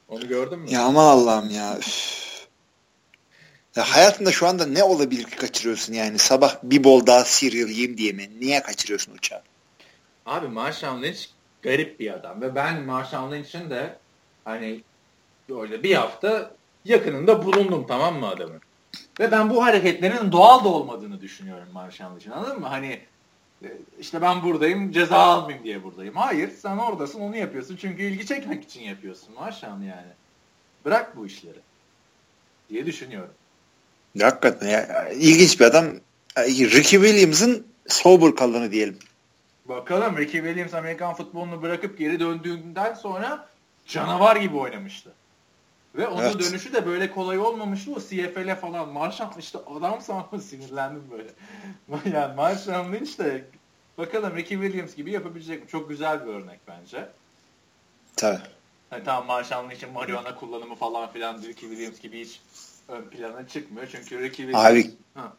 Onu gördün mü? Ya aman Allah'ım ya. ya. Hayatında şu anda ne olabilir ki kaçırıyorsun yani? Sabah bir bol daha cereal yiyeyim diye mi? Niye kaçırıyorsun uçağı? Abi Marshall Lynch garip bir adam. Ve ben Marshall Lynch'in de hani böyle bir hafta yakınında bulundum tamam mı adamın? Ve ben bu hareketlerin doğal da olmadığını düşünüyorum Marshall için anladın mı? Hani e, işte ben buradayım ceza almayayım diye buradayım. Hayır sen oradasın onu yapıyorsun çünkü ilgi çekmek için yapıyorsun Marshall yani. Bırak bu işleri diye düşünüyorum. Hakikaten ya, ilginç bir adam. Ricky Williams'ın sober kalanı diyelim. Bakalım Ricky Williams Amerikan futbolunu bırakıp geri döndüğünden sonra canavar gibi oynamıştı. Ve onun evet. dönüşü de böyle kolay olmamıştı. O CFL'e falan Marshall <laughs> <laughs> işte adam sanma sinirlendim böyle. yani Marshall Lynch de bakalım Ricky Williams gibi yapabilecek mi? Çok güzel bir örnek bence. Tabii. Hani tamam Marshall Lynch'in marihuana kullanımı falan filan Ricky Williams gibi hiç ön plana çıkmıyor. Çünkü Ricky Williams... Abi ha,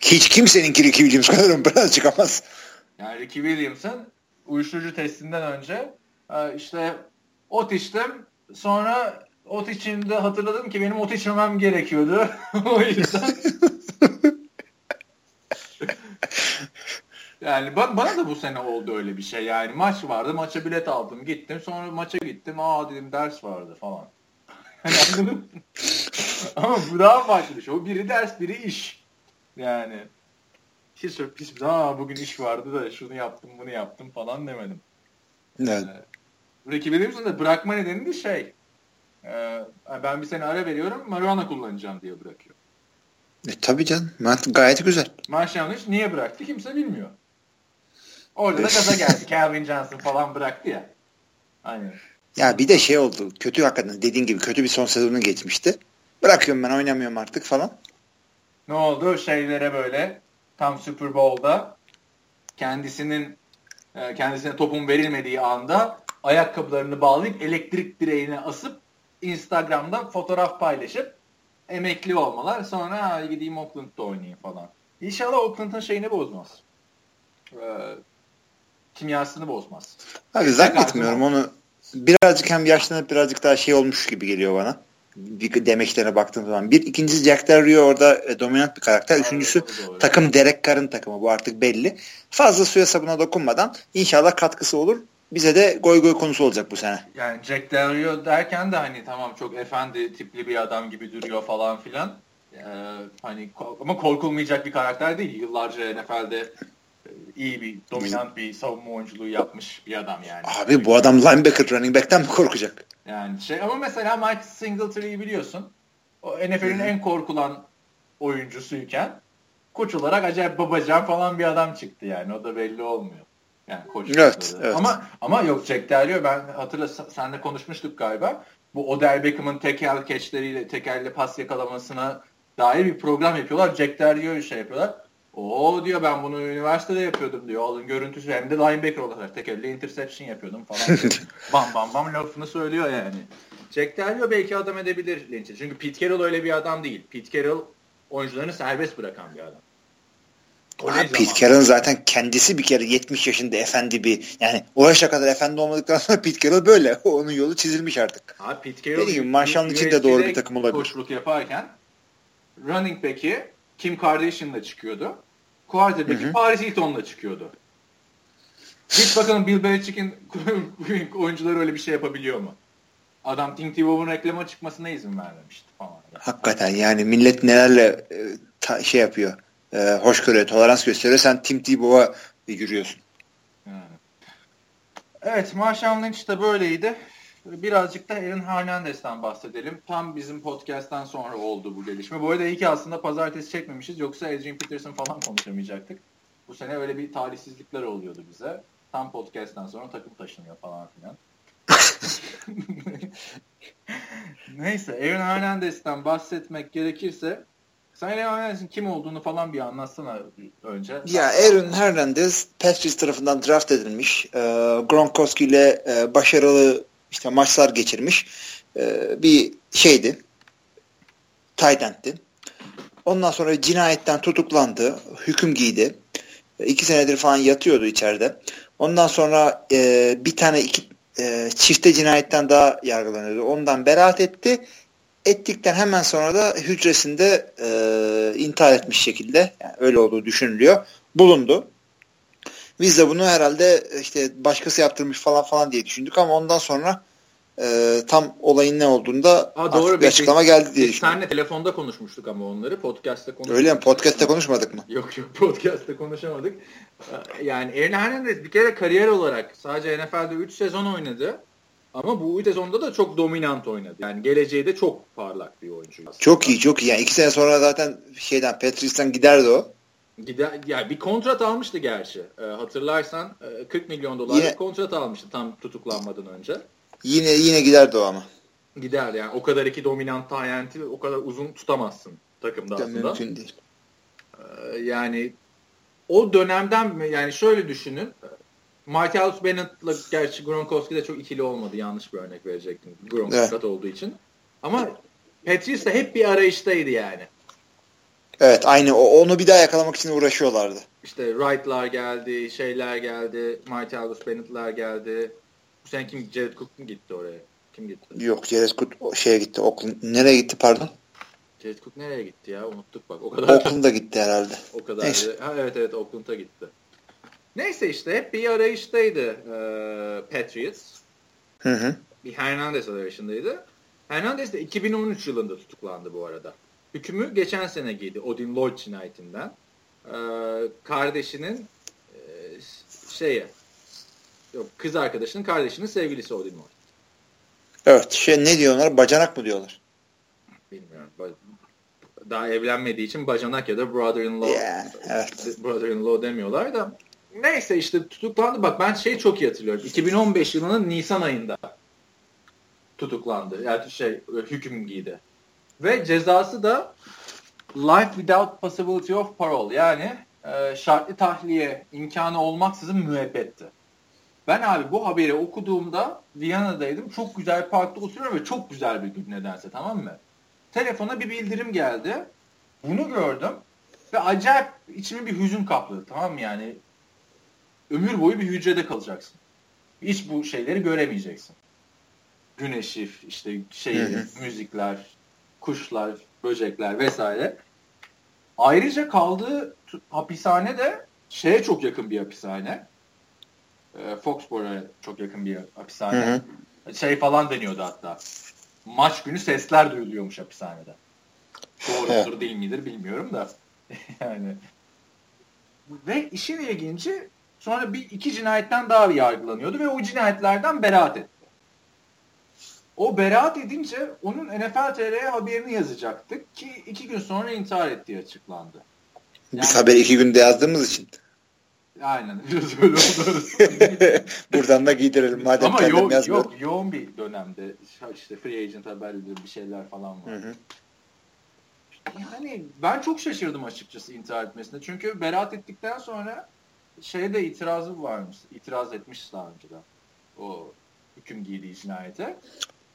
hiç kimseninki Ricky Williams kadar ön plana çıkamaz. Yani Ricky Williams'ın uyuşturucu testinden önce e, işte ot içtim. Sonra ot içimde hatırladım ki benim ot içmemem gerekiyordu. <laughs> o yüzden <laughs> Yani bana, bana da bu sene oldu öyle bir şey. Yani maç vardı. Maça bilet aldım. Gittim. Sonra maça gittim. Aa dedim ders vardı falan. <laughs> Ama bu daha farklı bir şey. O biri ders, biri iş. Yani hiç hiç aa bugün iş vardı da şunu yaptım bunu yaptım falan demedim. Evet. Ee, Ricky Williams'ın da bırakma nedeni de şey e, ben bir sene ara veriyorum marihuana kullanacağım diye bırakıyor. E tabii canım. Gayet güzel. Yanlış. Niye bıraktı kimse bilmiyor. Orada da gaza geldi. Calvin Johnson falan bıraktı ya. Aynen. Ya bir de şey oldu. Kötü hakikaten dediğin gibi kötü bir son sezonu geçmişti. Bırakıyorum ben oynamıyorum artık falan. Ne oldu? Şeylere böyle tam Super Bowl'da kendisinin e, kendisine topun verilmediği anda ayakkabılarını bağlayıp elektrik direğine asıp Instagram'dan fotoğraf paylaşıp emekli olmalar. Sonra gideyim Oakland'da oynayayım falan. İnşallah Oakland'ın şeyini bozmaz. Ee, kimyasını bozmaz. Abi zannetmiyorum onu birazcık hem yaşlanıp birazcık daha şey olmuş gibi geliyor bana bir demeçlerine baktığım zaman. Bir, ikincisi Jack Del Rio orada e, dominant bir karakter. Üçüncüsü doğru, takım Derek Carr'ın takımı. Bu artık belli. Fazla suya sabuna dokunmadan inşallah katkısı olur. Bize de goy goy konusu olacak bu sene. Yani Jack Del Rio derken de hani tamam çok efendi tipli bir adam gibi duruyor falan filan. Ee, hani ama korkulmayacak bir karakter değil. Yıllarca NFL'de e, iyi bir dominant bir savunma oyunculuğu yapmış bir adam yani. Abi bu adam linebacker running back'ten mi korkacak? Yani şey ama mesela Mike Singletary'i biliyorsun. O NFL'in en korkulan oyuncusuyken koç olarak acayip babacan falan bir adam çıktı yani. O da belli olmuyor. Yani. Evet, evet. Ama ama yok Jack Delio ben hatırla senle konuşmuştuk galiba. Bu Odell Beckham'ın tekel keçleriyle tekerle pas yakalamasına dair bir program yapıyorlar. Jack Delio'yu şey yapıyorlar. O diyor ben bunu üniversitede yapıyordum diyor. Alın görüntüsü hem de linebacker olarak tek elle interception yapıyordum falan. <laughs> bam bam bam lafını söylüyor yani. Jack Delio belki adam edebilir Lynch'i. Çünkü Pete Carroll öyle bir adam değil. Pete Carroll oyuncularını serbest bırakan bir adam. Abi Pete Carroll'ın zaten kendisi bir kere 70 yaşında efendi bir yani o yaşa kadar efendi olmadıktan sonra Pete Carroll böyle. <laughs> Onun yolu çizilmiş artık. Abi Pete Carroll Dediğim gibi Marshall'ın için de doğru bir takım olabilir. Koçluk yaparken running back'i Kim Kardashian'la çıkıyordu. Quarterback'i Paris Hilton'la çıkıyordu. Git bakalım Bill Belichick'in <laughs> oyuncuları öyle bir şey yapabiliyor mu? Adam Tim Tebow'un reklama çıkmasına izin vermemişti falan. Hakikaten yani millet nelerle e, ta, şey yapıyor. E, hoşgörü, tolerans gösteriyor. Sen Tim Tebow'a yürüyorsun. Evet Marshall Lynch de böyleydi. Birazcık da Aaron Hernandez'den bahsedelim. Tam bizim podcast'tan sonra oldu bu gelişme. Bu arada iyi ki aslında pazartesi çekmemişiz. Yoksa Adrian Peterson falan konuşamayacaktık. Bu sene öyle bir talihsizlikler oluyordu bize. Tam podcast'tan sonra takım taşınıyor falan filan. <laughs> <laughs> Neyse Aaron Hernandez'den bahsetmek gerekirse sen Hernandez'in kim olduğunu falan bir anlatsana önce. Ya Aaron Hernandez Patriots tarafından draft edilmiş. E, Gronkowski ile e, başarılı işte maçlar geçirmiş. E, bir şeydi. Tight end'ti. Ondan sonra cinayetten tutuklandı. Hüküm giydi. E, iki senedir falan yatıyordu içeride. Ondan sonra e, bir tane iki e, çifte cinayetten daha yargılanıyordu. Ondan beraat etti. Ettikten hemen sonra da hücresinde e, intihar etmiş şekilde yani öyle olduğu düşünülüyor. Bulundu. Biz de bunu herhalde işte başkası yaptırmış falan falan diye düşündük ama ondan sonra e, tam olayın ne olduğunda ha, doğru, bir açıklama geldi diye biz. Senle telefonda konuşmuştuk ama onları podcast'ta konuşmadık. Öyle mi? Podcast'ta konuşmadık mı? Yok yok podcast'ta konuşamadık. Yani Aaron Hernandez bir kere kariyer olarak sadece NFL'de 3 sezon oynadı. Ama bu sezonda da çok dominant oynadı. Yani geleceği de çok parlak bir oyuncu. Aslında. Çok iyi çok iyi. Yani iki sene sonra zaten şeyden Patrice'den giderdi o. Gider, yani bir kontrat almıştı gerçi. E, hatırlarsan e, 40 milyon dolar bir kontrat almıştı tam tutuklanmadan önce. Yine yine giderdi o ama. Gider yani. O kadar iki dominant talenti o kadar uzun tutamazsın takımda aslında. Mümkün değil. Ee, yani o dönemden yani şöyle düşünün. Martellus Bennett'la gerçi Gronkowski de çok ikili olmadı. Yanlış bir örnek verecektim. Gronk evet. olduğu için. Ama Patrice de hep bir arayıştaydı yani. Evet aynı o, onu bir daha yakalamak için uğraşıyorlardı. İşte Wright'lar geldi, şeyler geldi, Martellus Bennett'lar geldi. Bu sene kim? Jared Cook mu gitti oraya? Kim gitti? Yok Jared Cook şeye gitti. Oakland. Nereye gitti pardon? Jared Cook nereye gitti ya? Unuttuk bak. O kadar. Oakland'a gitti herhalde. O kadar. Ha, evet evet Oakland'a gitti. Neyse işte hep bir arayıştaydı e, Patriots. Hı hı. Bir Hernandez arayışındaydı. Hernandez de 2013 yılında tutuklandı bu arada. Hükümü geçen sene giydi Odin Lloyd cinayetinden. E, kardeşinin e, şeyi Yok kız arkadaşının kardeşinin sevgilisi Odin Lloyd. Evet. Şey ne diyorlar? Bacanak mı diyorlar? Bilmiyorum. Daha evlenmediği için bacanak ya da brother-in-law. Yeah, evet. Brother-in-law demiyorlar da. Neyse işte tutuklandı. Bak ben şeyi çok iyi hatırlıyorum. 2015 yılının Nisan ayında tutuklandı. Yani şey hüküm giydi. Ve cezası da life without possibility of parole. Yani e, şartlı tahliye imkanı olmaksızın müebbetti. Ben abi bu haberi okuduğumda Viyana'daydım. Çok güzel parkta oturuyorum ve çok güzel bir gün nedense tamam mı? Telefona bir bildirim geldi. Bunu gördüm ve acayip içimi bir hüzün kapladı tamam mı yani? Ömür boyu bir hücrede kalacaksın. Hiç bu şeyleri göremeyeceksin. Güneşi, işte şey, müzikler, kuşlar, böcekler vesaire. Ayrıca kaldığı hapishane de şeye çok yakın bir hapishane e, Foxborough'a çok yakın bir hapishane. Hı hı. Şey falan deniyordu hatta. Maç günü sesler duyuluyormuş hapishanede. Doğrudur evet. değil midir bilmiyorum da. <laughs> yani ve işin ilginci sonra bir iki cinayetten daha yargılanıyordu ve o cinayetlerden beraat etti. O beraat edince onun NFL TR'ye haberini yazacaktık ki iki gün sonra intihar ettiği açıklandı. Yani, Biz haberi iki günde yazdığımız için. Aynen. Biraz öyle oldu. <laughs> Buradan da giydirelim. Madem Ama yo yok yoğun bir dönemde işte free agent haberleri bir şeyler falan var. Hı hı. Yani ben çok şaşırdım açıkçası intihar etmesine. Çünkü beraat ettikten sonra şeyde itirazı varmış. İtiraz etmiş daha önceden. O hüküm giydiği cinayete.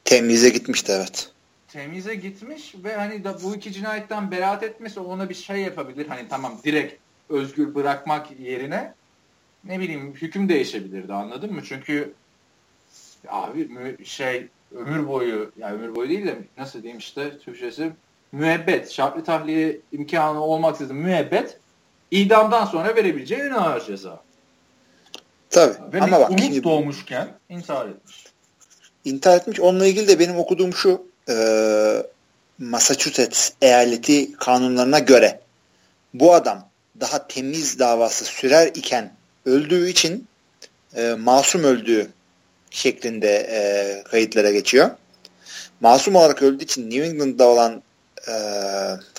Temize gitmişti evet. Temize gitmiş ve hani da bu iki cinayetten beraat etmesi ona bir şey yapabilir. Hani tamam direkt özgür bırakmak yerine ne bileyim hüküm değişebilirdi anladın mı? Çünkü abi şey ömür boyu yani ömür boyu değil de nasıl diyeyim işte Türkçesi müebbet şartlı tahliye imkanı olmaksızın müebbet idamdan sonra verebileceği en ağır ceza. Tabii. Ve Ama bak umut şimdi, doğmuşken intihar etmiş. İntihar etmiş. Onunla ilgili de benim okuduğum şu e, Massachusetts eyaleti kanunlarına göre bu adam daha temiz davası sürer iken öldüğü için e, masum öldüğü şeklinde e, kayıtlara geçiyor. Masum olarak öldüğü için New England'da olan e,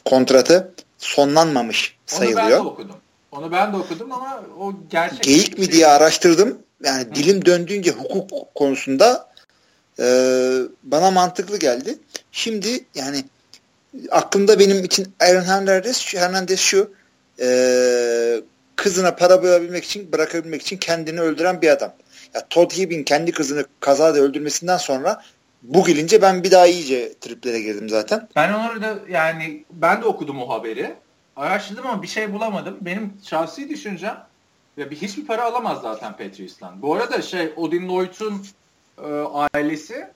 kontratı sonlanmamış sayılıyor. Onu ben de okudum. Onu ben de okudum ama o gerçek. Geyik mi şey. diye araştırdım. Yani Hı. dilim döndüğünce hukuk konusunda e, bana mantıklı geldi. Şimdi yani aklımda benim için Aaron Hernandez, Hernandez şu e, kızına para bulabilmek için bırakabilmek için kendini öldüren bir adam. Ya Todd Hibb'in kendi kızını kazada öldürmesinden sonra bu gelince ben bir daha iyice triplere girdim zaten. Ben onu da yani ben de okudum o haberi. Araştırdım ama bir şey bulamadım. Benim şahsi düşüncem ya bir hiçbir para alamaz zaten Patrice'den. Bu arada şey Odin Lloyd'un e, ailesi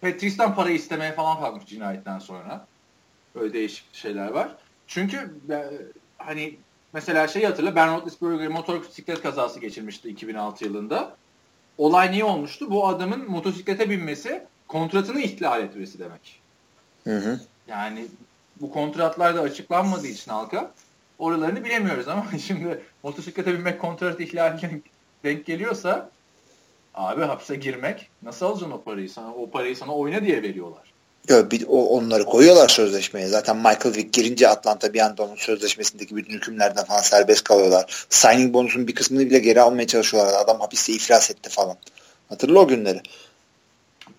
Patrice'den para istemeye falan kalkmış cinayetten sonra. Böyle değişik şeyler var. Çünkü e, hani mesela şey hatırla Ben Roethlisberger motor bisiklet kazası geçirmişti 2006 yılında. Olay niye olmuştu? Bu adamın motosiklete binmesi kontratını ihlal etmesi demek. Hı hı. Yani bu kontratlar da açıklanmadığı için halka oralarını bilemiyoruz ama <laughs> şimdi motosiklete binmek kontrat ihlaline denk geliyorsa abi hapse girmek nasıl alacaksın o parayı sana o parayı sana oyna diye veriyorlar. Yok bir, o, onları koyuyorlar sözleşmeye. Zaten Michael Vick girince Atlanta bir anda onun sözleşmesindeki bütün hükümlerden falan serbest kalıyorlar. Signing bonusun bir kısmını bile geri almaya çalışıyorlar. Adam hapiste iflas etti falan. Hatırla o günleri.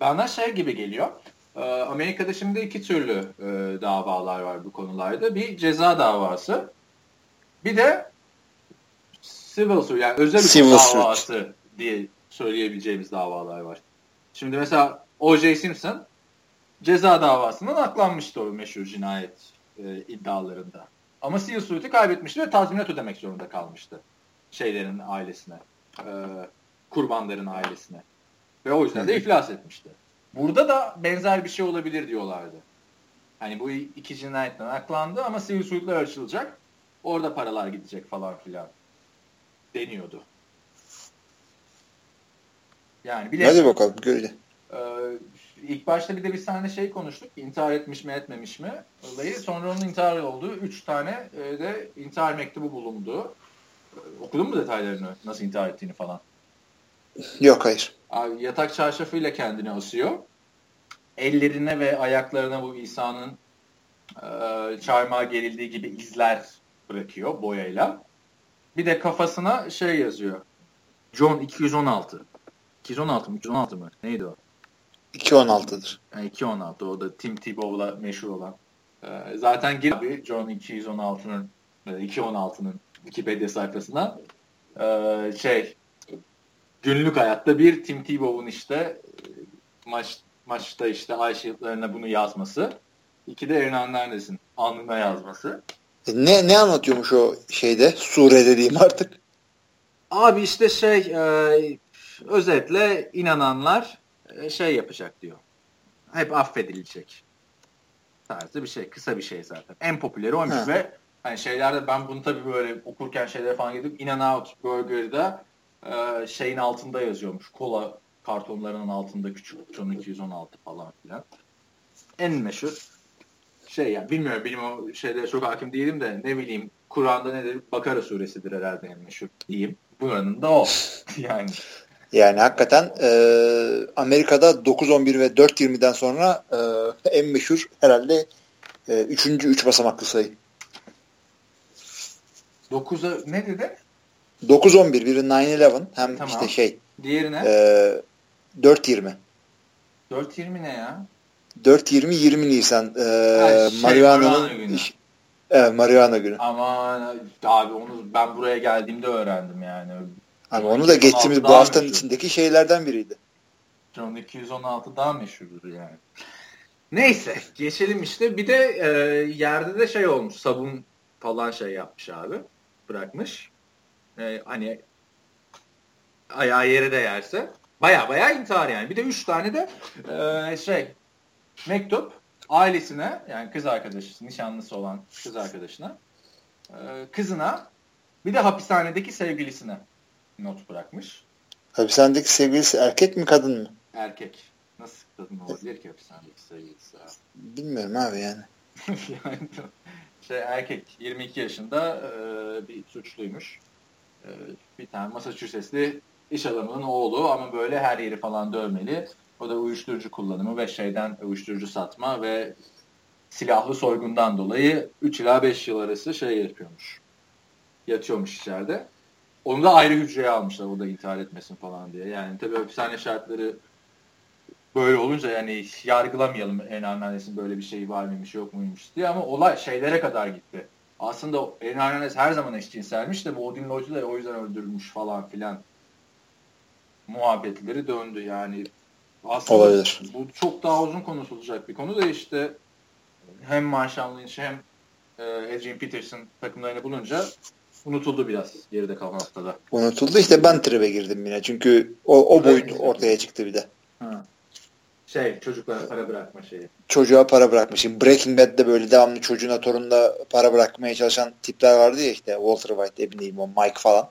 Bana şey gibi geliyor. Ee, Amerika'da şimdi iki türlü e, davalar var bu konularda. Bir ceza davası. Bir de civil suit yani özel civil davası suit. diye söyleyebileceğimiz davalar var. Şimdi mesela O.J. Simpson ceza davasından aklanmıştı o meşhur cinayet e, iddialarında. Ama civil suit'i kaybetmişti ve tazminat ödemek zorunda kalmıştı. Şeylerin ailesine. E, kurbanların ailesine. Ve o yüzden de iflas etmişti. Burada da benzer bir şey olabilir diyorlardı. Hani bu iki cinayetten aklandı ama sivil suitler açılacak. Orada paralar gidecek falan filan deniyordu. Yani bile. Hadi bakalım göreceğiz. Ee, ilk başta bir de bir tane şey konuştuk. İntihar etmiş mi etmemiş mi olayı. Sonra onun intihar olduğu üç tane e, de intihar mektubu bulundu. Ee, okudun mu detaylarını? Nasıl intihar ettiğini falan? Yok hayır. Abi, yatak çarşafıyla kendini asıyor. Ellerine ve ayaklarına bu İsa'nın e, çarmıha gerildiği gibi izler bırakıyor boyayla. Bir de kafasına şey yazıyor. John 216. 216 mı? 216 mı? Neydi o? 216'dır. Yani 216 o da Tim Tebow'la meşhur olan. Ee, zaten gir abi John 216'nın 216'nın Wikipedia sayfasına ee, şey günlük hayatta bir Tim Tebow'un işte e, maç maçta işte ay şıklarına bunu yazması. İki de Aaron Hernandez'in alnına yazması. Ne ne anlatıyormuş o şeyde? Sure dediğim artık. Abi işte şey e, özetle inananlar e, şey yapacak diyor. Hep affedilecek. Tarzı bir şey. Kısa bir şey zaten. En popüleri oymuş ha. ve hani şeylerde ben bunu tabii böyle okurken şeylere falan gidip In and Out Burger'da e, şeyin altında yazıyormuş. Kola kartonlarının altında küçük John 216 falan filan. En meşhur şey yani bilmiyorum benim o şeylere çok hakim değilim de ne bileyim Kur'an'da nedir? Bakara suresidir herhalde en meşhur diyeyim. Buranın da o. <laughs> yani. Yani hakikaten e, Amerika'da 9-11 ve 4-20'den sonra e, en meşhur herhalde e, üçüncü üç basamaklı sayı. 9'a ne dedi? 9-11 biri 9-11 hem tamam. işte şey. Diğerine? E, 4-20. 4-20 ne ya? 4-20 20 Nisan. E, ha, şey, Marihuana'nın Evet Marihuana günü. Aman abi onu ben buraya geldiğimde öğrendim yani. Abi onu da geçtiğimiz bu haftanın meşhur. içindeki şeylerden biriydi. John 216 daha meşhurdur yani. Neyse geçelim işte. Bir de e, yerde de şey olmuş. Sabun falan şey yapmış abi. Bırakmış. E, hani ayağı yere değerse. Baya baya intihar yani. Bir de üç tane de e, şey mektup ailesine yani kız arkadaşı, nişanlısı olan kız arkadaşına e, kızına bir de hapishanedeki sevgilisine not bırakmış. Hapishanedeki sevgilisi erkek mi kadın mı? Erkek. Nasıl kadın olabilir ki hapishanedeki sevgilisi abi? Bilmiyorum abi yani. <laughs> yani şey erkek 22 yaşında e, bir suçluymuş. E, bir tane Massachusetts'li iş adamının oğlu ama böyle her yeri falan dövmeli. O da uyuşturucu kullanımı ve şeyden uyuşturucu satma ve silahlı soygundan dolayı 3 ila 5 yıl arası şey yapıyormuş. Yatıyormuş içeride. Onu da ayrı hücreye almışlar o da intihar etmesin falan diye. Yani tabii hapishane şartları böyle olunca yani yargılamayalım Enan Hernandez'in böyle bir şeyi var mıymış yok muymuş diye ama olay şeylere kadar gitti. Aslında Enan Hernandez her zaman eşcinselmiş de bu Odin Lloyd'u da o yüzden öldürülmüş falan filan muhabbetleri döndü yani. Aslında Olabilir. bu çok daha uzun konuşulacak bir konu da işte hem Marshall Lynch hem e, Adrian Peterson takımlarını bulunca unutuldu biraz geride kalan haftada. Unutuldu işte ben tribe girdim yine. Çünkü o, o boyut ortaya çıktı bir de. Ha. Şey çocuklara para bırakma şeyi. Çocuğa para bırakmışım. Breaking Bad'de böyle devamlı çocuğuna torununa para bırakmaya çalışan tipler vardı ya işte Walter White, o Mike falan.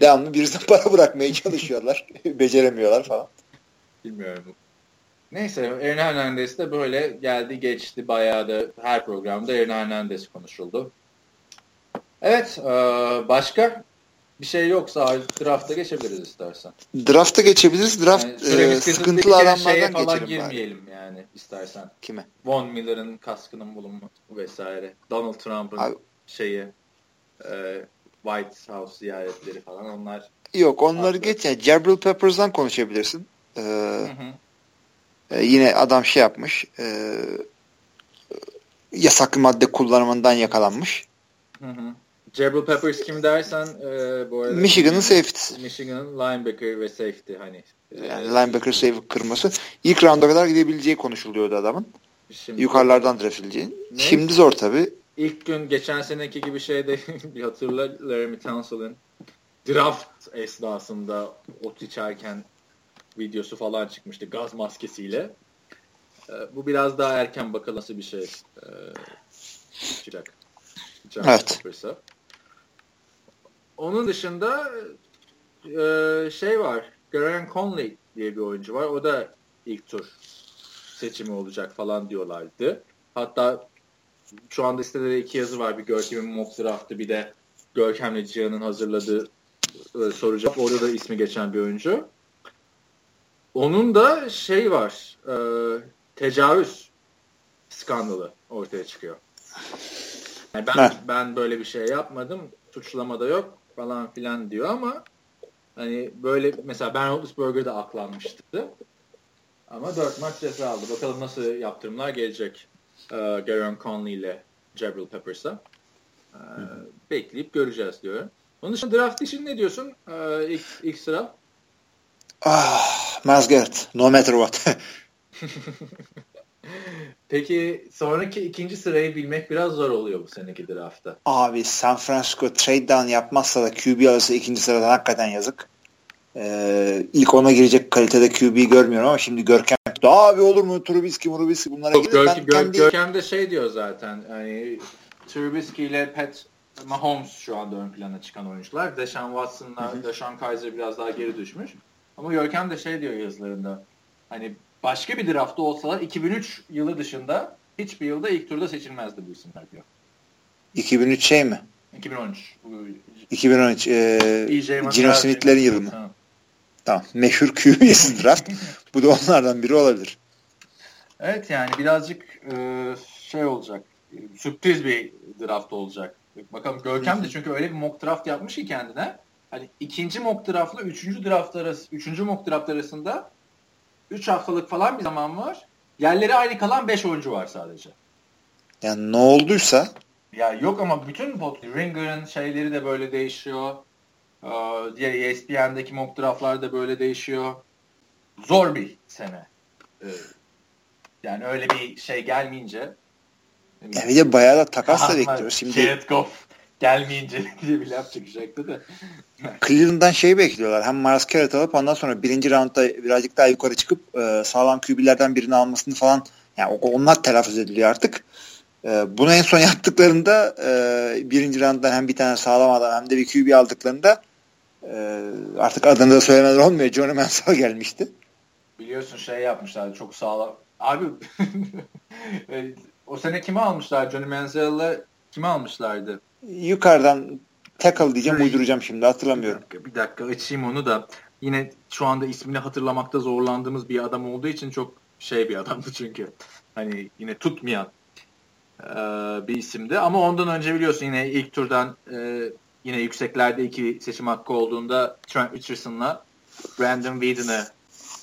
Devamlı birisine para bırakmaya çalışıyorlar. <laughs> Beceremiyorlar falan. Bilmiyorum. Neyse Aaron Hernandez de böyle geldi geçti bayağı da her programda Aaron Hernandez konuşuldu. Evet başka bir şey yoksa drafta geçebiliriz istersen. Drafta geçebiliriz. Draft Yani e, sıkıntılı adamlardan falan geçelim bari. girmeyelim yani istersen. Kime? Von Miller'ın kaskının bulunması vesaire. Donald Trump'ın şeyi e, White House ziyaretleri falan onlar. Yok onları Abi. geç. Yani Jabril Peppers'dan konuşabilirsin. Ee, Hı hı. e, yine adam şey yapmış. E, yasaklı madde kullanımından yakalanmış. Hı hı. Jabril Peppers kim dersen e, bu arada Michigan'ın safety'si. Michigan'ın linebacker ve safety hani. e, Yani linebacker safety kırması. İlk rounda kadar gidebileceği konuşuluyordu adamın. şimdi- Yukarılardan draft edileceği. Şimdi zor tabi. İlk gün geçen seneki gibi şeyde <laughs> bir hatırla Laramie Tunsil'in draft esnasında ot içerken videosu falan çıkmıştı gaz maskesiyle. E, bu biraz daha erken bakalım nasıl bir şey e, çıkacak. Jabril Evet. Peppers'a. Onun dışında e, şey var. Graham Conley diye bir oyuncu var. O da ilk tur seçimi olacak falan diyorlardı. Hatta şu anda sitede de iki yazı var. Bir Görkem'in mock draftı bir de Görkem'le Cihan'ın hazırladığı e, soru cevap. Orada da ismi geçen bir oyuncu. Onun da şey var. E, tecavüz skandalı ortaya çıkıyor. Yani ben Heh. ben böyle bir şey yapmadım. Suçlama da yok falan filan diyor ama hani böyle mesela Ben Roethlisberger de aklanmıştı. Ama 4 maç ceza aldı. Bakalım nasıl yaptırımlar gelecek e, Garon Conley ile Jabril Peppers'a. E, bekleyip göreceğiz diyorum. Onun dışında draft için ne diyorsun? E, ilk, ilk sıra. Ah, Miles Garrett. No matter what. <laughs> Peki sonraki ikinci sırayı bilmek biraz zor oluyor bu seneki draftta. Abi San Francisco trade down yapmazsa da QB alırsa ikinci sıradan hakikaten yazık. Ee, ilk ona girecek kalitede QB'yi görmüyorum ama şimdi Görkem abi olur mu Trubisky Murubisky bunlara. Gör, Gör- kendi- Görkem de şey diyor zaten. Hani Trubisky ile Pat Mahomes şu anda ön plana çıkan oyuncular. Deshaun Watson'la Deshaun Kaiser biraz daha geri düşmüş. Ama Görkem de şey diyor yazılarında. Hani başka bir draftta olsalar 2003 yılı dışında hiçbir yılda ilk turda seçilmezdi bu isimler diyor. 2003 şey mi? 2013. Bu 2013 e, EJ Gino. Smith'lerin yılı mı? Ha. Tamam. Meşhur QB'si draft. Bu da onlardan biri olabilir. Evet yani birazcık e, şey olacak. e, Sürpriz bir draft olacak. Bakalım Görkem de çünkü öyle bir mock draft yapmış ki kendine. Hani ikinci mock draftla üçüncü draft arası, üçüncü mock draft arasında üç haftalık falan bir zaman var. Yerleri aynı kalan beş oyuncu var sadece. Yani ne olduysa Ya yok ama bütün bot Ringer'ın şeyleri de böyle değişiyor. Ee, diğer ESPN'deki mock draftlar da böyle değişiyor. zor bir sene. Ee, yani öyle bir şey gelmeyince ya bir de bayağı da takas da bekliyoruz. Şimdi Jared Goff gelmeyince <laughs> diye bir laf çıkacaktı da. Cleveland'dan şey bekliyorlar. Hem Miles Garrett alıp ondan sonra birinci roundda birazcık daha yukarı çıkıp e, sağlam QB'lerden birini almasını falan yani onlar telaffuz ediliyor artık. E, bunu en son <laughs> yaptıklarında e, birinci rounddan hem bir tane sağlam adam hem de bir QB aldıklarında e, artık adını da söylemeler olmuyor. Johnny Manziel gelmişti. Biliyorsun şey yapmışlar çok sağlam. Abi <laughs> e, o sene kimi almışlar? Johnny Manziel'la kimi almışlardı? Yukarıdan tackle diyeceğim uyduracağım şimdi hatırlamıyorum. Bir dakika, bir dakika açayım onu da. Yine şu anda ismini hatırlamakta zorlandığımız bir adam olduğu için çok şey bir adamdı <laughs> çünkü. Hani yine tutmayan e, bir isimdi. Ama ondan önce biliyorsun yine ilk turdan e, yine yükseklerde iki seçim hakkı olduğunda Trent Richardson'la Brandon Whedon'ı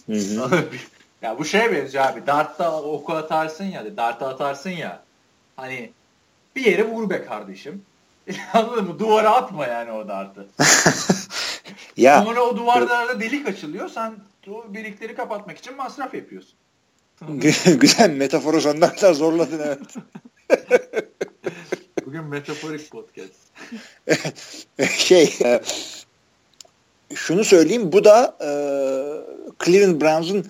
<laughs> ya bu şey benziyor abi. Dart'ta oku atarsın ya. Dart'a atarsın ya. Hani bir yere vur be kardeşim. <laughs> Anladın mı? Duvara atma yani o dartı. <laughs> ya, Sonra o duvarlarda delik açılıyor. Sen o delikleri kapatmak için masraf yapıyorsun. <laughs> Güzel metaforu sonuna kadar zorladın evet. Bugün metaforik podcast. şey e, şunu söyleyeyim bu da e, Cleveland Browns'un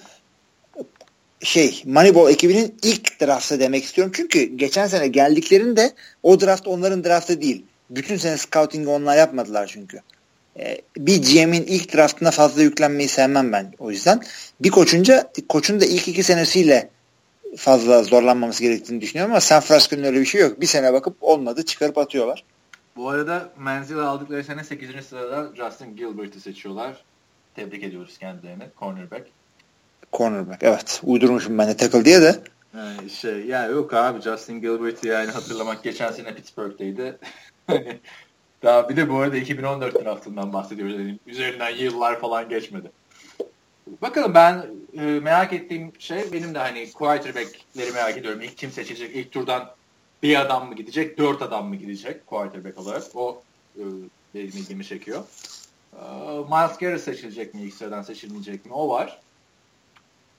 şey Moneyball ekibinin ilk draftı demek istiyorum. Çünkü geçen sene geldiklerinde o draft onların draftı değil. Bütün sene scouting'i onlar yapmadılar çünkü. Ee, bir GM'in ilk draftına fazla yüklenmeyi sevmem ben o yüzden. Bir koçunca koçun da ilk iki senesiyle fazla zorlanmaması gerektiğini düşünüyorum ama San Francisco'nun öyle bir şey yok. Bir sene bakıp olmadı çıkarıp atıyorlar. Bu arada Menzil aldıkları sene 8. sırada Justin Gilbert'i seçiyorlar. Tebrik ediyoruz kendilerini. Cornerback. Cornerback evet. Uydurmuşum ben de tackle diye de. Yani şey ya yok abi Justin Gilbert'i yani hatırlamak geçen sene Pittsburgh'teydi. <laughs> Daha bir de bu arada 2014 draftından bahsediyoruz. Yani üzerinden yıllar falan geçmedi. Bakalım ben e, merak ettiğim şey benim de hani quarterback'leri merak ediyorum. İlk kim seçilecek? İlk turdan bir adam mı gidecek? Dört adam mı gidecek quarterback olarak? O e, benim ilgimi çekiyor. E, Miles Garrett seçilecek mi? İlk sıradan seçilmeyecek mi? O var.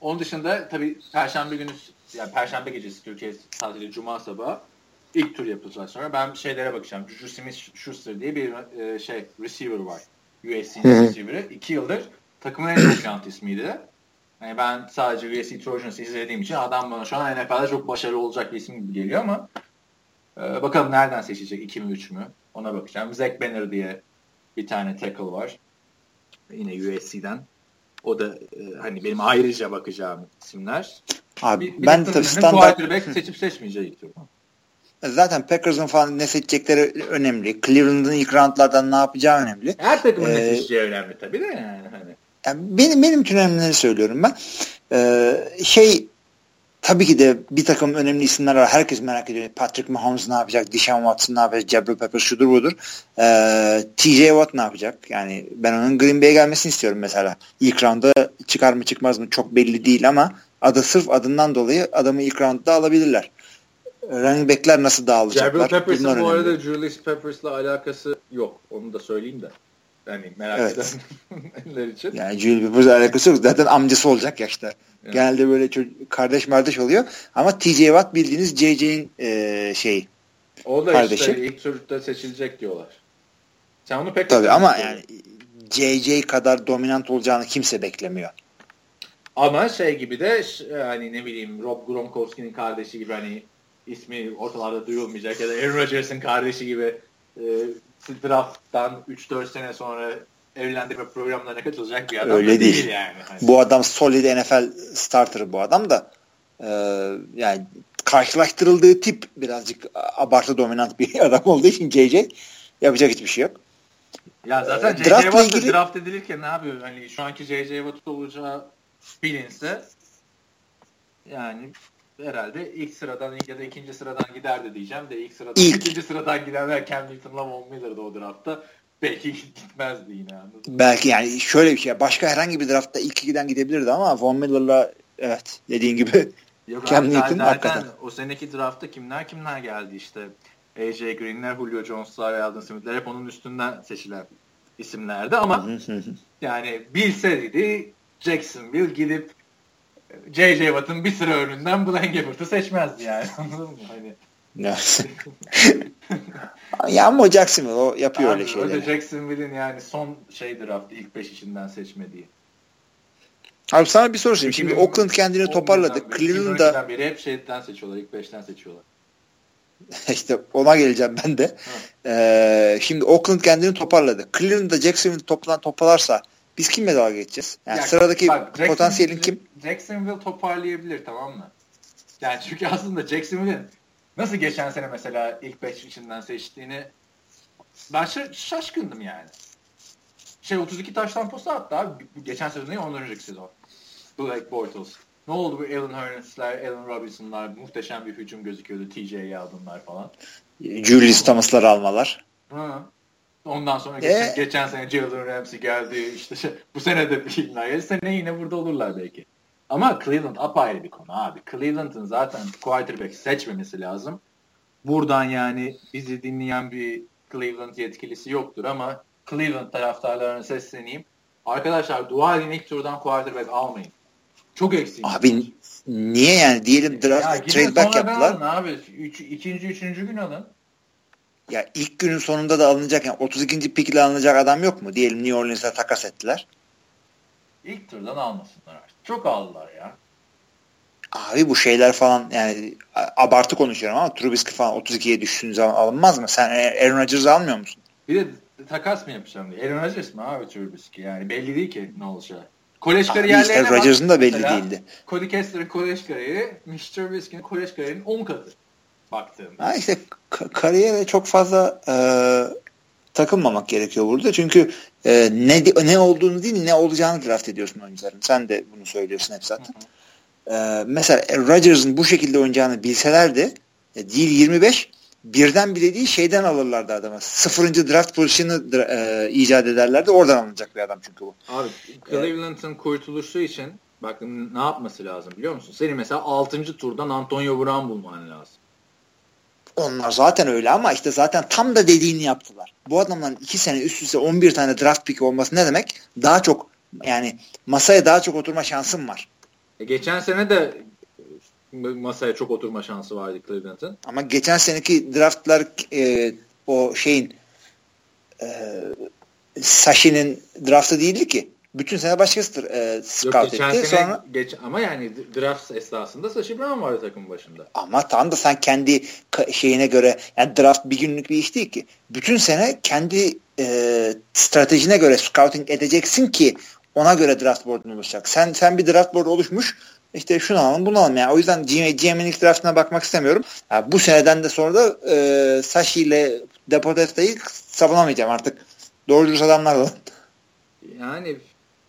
Onun dışında tabii Perşembe günü yani Perşembe gecesi Türkiye saatiyle Cuma sabahı ilk tur yapılacak sonra. Ben şeylere bakacağım. Juju Smith-Schuster diye bir e, şey receiver var. USC'nin receiver'ı. İki yıldır takımın en dominant ismiydi. Yani ben sadece USC Trojans izlediğim için adam bana şu an NFL'de çok başarılı olacak bir isim gibi geliyor ama e, bakalım nereden seçecek? 2 mi 3 mü? Ona bakacağım. Zach Banner diye bir tane tackle var. Yine USC'den. O da e, hani benim ayrıca bakacağım isimler. Abi bir, bir ben tabii standart... Quarterback seçip seçmeyeceği Zaten Packers'ın falan ne seçecekleri önemli. Cleveland'ın ilk roundlardan ne yapacağı önemli. Her takımın ee, ne seçeceği önemli tabii de yani. Hani. yani benim, benim için önemlileri söylüyorum ben. Ee, şey tabii ki de bir takım önemli isimler var. Herkes merak ediyor. Patrick Mahomes ne yapacak? Deshaun Watson ne yapacak? Jabril Peppers şudur budur. Ee, TJ Watt ne yapacak? Yani ben onun Green Bay'e gelmesini istiyorum mesela. İlk roundda çıkar mı çıkmaz mı çok belli değil ama adı sırf adından dolayı adamı ilk roundda alabilirler running back'ler nasıl dağılacaklar? Jabril Peppers'ın bu arada Julius Peppers'la alakası yok. Onu da söyleyeyim de. Yani merak evet. edenler için. Yani Julius Peppers'la alakası yok. Zaten amcası olacak yaşta. Evet. Genelde böyle çocuk, kardeş kardeş oluyor. Ama TJ Watt bildiğiniz JJ'in e, şeyi. O da kardeşi. işte ilk turda seçilecek diyorlar. Sen onu pek Tabii ama yani JJ kadar dominant olacağını kimse beklemiyor. Ama şey gibi de hani ne bileyim Rob Gronkowski'nin kardeşi gibi hani ismi ortalarda duyulmayacak ya da Aaron Rodgers'ın kardeşi gibi e, drafttan 3-4 sene sonra evlendirme programlarına katılacak bir adam Öyle değil. değil yani. Hani. Bu adam solid NFL starter bu adam da e, yani karşılaştırıldığı tip birazcık abartı dominant bir <laughs> adam olduğu için JJ yapacak hiçbir şey yok. Ya zaten JJ draft Watt ilgili... draft edilirken ne yapıyor? Hani şu anki JJ Watt olacağı bilinse yani herhalde ilk sıradan ya da ikinci sıradan giderdi diyeceğim de ilk sıradan ilk. ikinci sıradan gidenler Cam Newton'la Von Miller'dı o draftta. Belki <laughs> gitmezdi yine anladın Belki yani şöyle bir şey. Başka herhangi bir draftta ilk giden gidebilirdi ama Von Miller'la evet dediğin gibi Yok <laughs> Cam abi, Newton zaten hakikaten. o seneki draftta kimler kimler geldi işte. AJ Green'ler, Julio Jones'lar, Alden Smith'ler hep onun üstünden seçilen isimlerdi ama yani bilseydi Jacksonville gidip J.J. Watt'ın bir sıra önünden Blaine Gabbert'ı seçmezdi yani. <laughs> Anladın mı? Hani... ya <laughs> ama Jacksonville o yapıyor Abi, öyle şeyleri. Öyle Jacksonville'in yani son şey draftı ilk 5 içinden seçmediği. Abi sana bir soru sorayım. Şimdi Oakland kendini toparladı. Cleveland'da beri hep şeyden seçiyorlar. ilk 5'ten seçiyorlar. <laughs> işte ona geleceğim ben de. Ee, şimdi Oakland kendini toparladı. Cleveland'da Jacksonville toplan toparlarsa biz kimle dalga geçeceğiz? Yani ya, sıradaki bak, potansiyelin kim? Jacksonville toparlayabilir tamam mı? Yani çünkü aslında Jacksonville'in nasıl geçen sene mesela ilk 5 içinden seçtiğini ben şaşkındım yani. Şey 32 taştan posta attı abi. Geçen sezon değil ondan önceki sezon. Blake Bortles. Ne oldu bu Alan Hurns'ler, Alan Robinson'lar muhteşem bir hücum gözüküyordu. TJ Yeldon'lar falan. Julius Thomas'lar almalar. Hı. Ondan sonra geçen, ee? geçen sene Jalen Ramsey geldi. İşte şey, bu sene de bir <laughs> Sene yine burada olurlar belki. Ama Cleveland apayrı bir konu abi. Cleveland'ın zaten quarterback seçmemesi lazım. Buradan yani bizi dinleyen bir Cleveland yetkilisi yoktur ama Cleveland taraftarlarına sesleneyim. Arkadaşlar dua edin ilk turdan quarterback almayın. Çok eksik. Abi niye yani? Diyelim draft ya, trade back yaptılar. Alın abi. Üç, ikinci, üçüncü gün alın. Ya ilk günün sonunda da alınacak yani 32. pick ile alınacak adam yok mu? Diyelim New Orleans'a takas ettiler. İlk turdan almasınlar artık. Çok aldılar ya. Abi bu şeyler falan yani abartı konuşuyorum ama Trubisky falan 32'ye düştüğün zaman alınmaz mı? Sen Aaron Rodgers'ı almıyor musun? Bir de takas mı yapacağım diye. Aaron Rodgers mı abi Trubisky? Yani belli değil ki ne olacak. Kolej kariyerlerine işte Rodgers'ın da belli mesela, değildi. Cody Kessler'ın kolej kariyeri, Mitch Trubisky'nin kolej kariyerinin 10 katı baktığımda. Ha işte kariyere çok fazla e, takılmamak gerekiyor burada. Çünkü e, ne ne olduğunu değil ne olacağını draft ediyorsun oyuncuların. Sen de bunu söylüyorsun hep zaten. Hı hı. E, mesela Rodgers'ın bu şekilde oynayacağını bilselerdi e, değil 25 birden bile değil şeyden alırlardı adamı. Sıfırıncı draft pozisyonu e, icat ederlerdi. Oradan alınacak bir adam çünkü bu. Abi Cleveland'ın kurtuluşu için bak ne yapması lazım biliyor musun? Senin mesela 6. turdan Antonio Brown bulman lazım. Onlar zaten öyle ama işte zaten tam da dediğini yaptılar. Bu adamların 2 sene üst üste 11 tane draft pick olması ne demek? Daha çok yani masaya daha çok oturma şansım var. E geçen sene de masaya çok oturma şansı vardı Cleveland'ın. Ama geçen seneki draftlar e, o şeyin e, Sashi'nin draftı değildi ki. Bütün sene başkasıdır e, scout Yok, geçen etti. Sene, Sonra... geç, ama yani draft esnasında Sashi Brown vardı takım başında. Ama tam da sen kendi şeyine göre yani draft bir günlük bir iş değil ki. Bütün sene kendi e, stratejine göre scouting edeceksin ki ona göre draft board'un oluşacak. Sen sen bir draft board oluşmuş işte şunu alalım bunu alalım. Yani o yüzden GM'in ilk draftına bakmak istemiyorum. Yani bu seneden de sonra da e, Sashi ile Depotesta'yı savunamayacağım artık. Doğru dürüst adamlar alın. Yani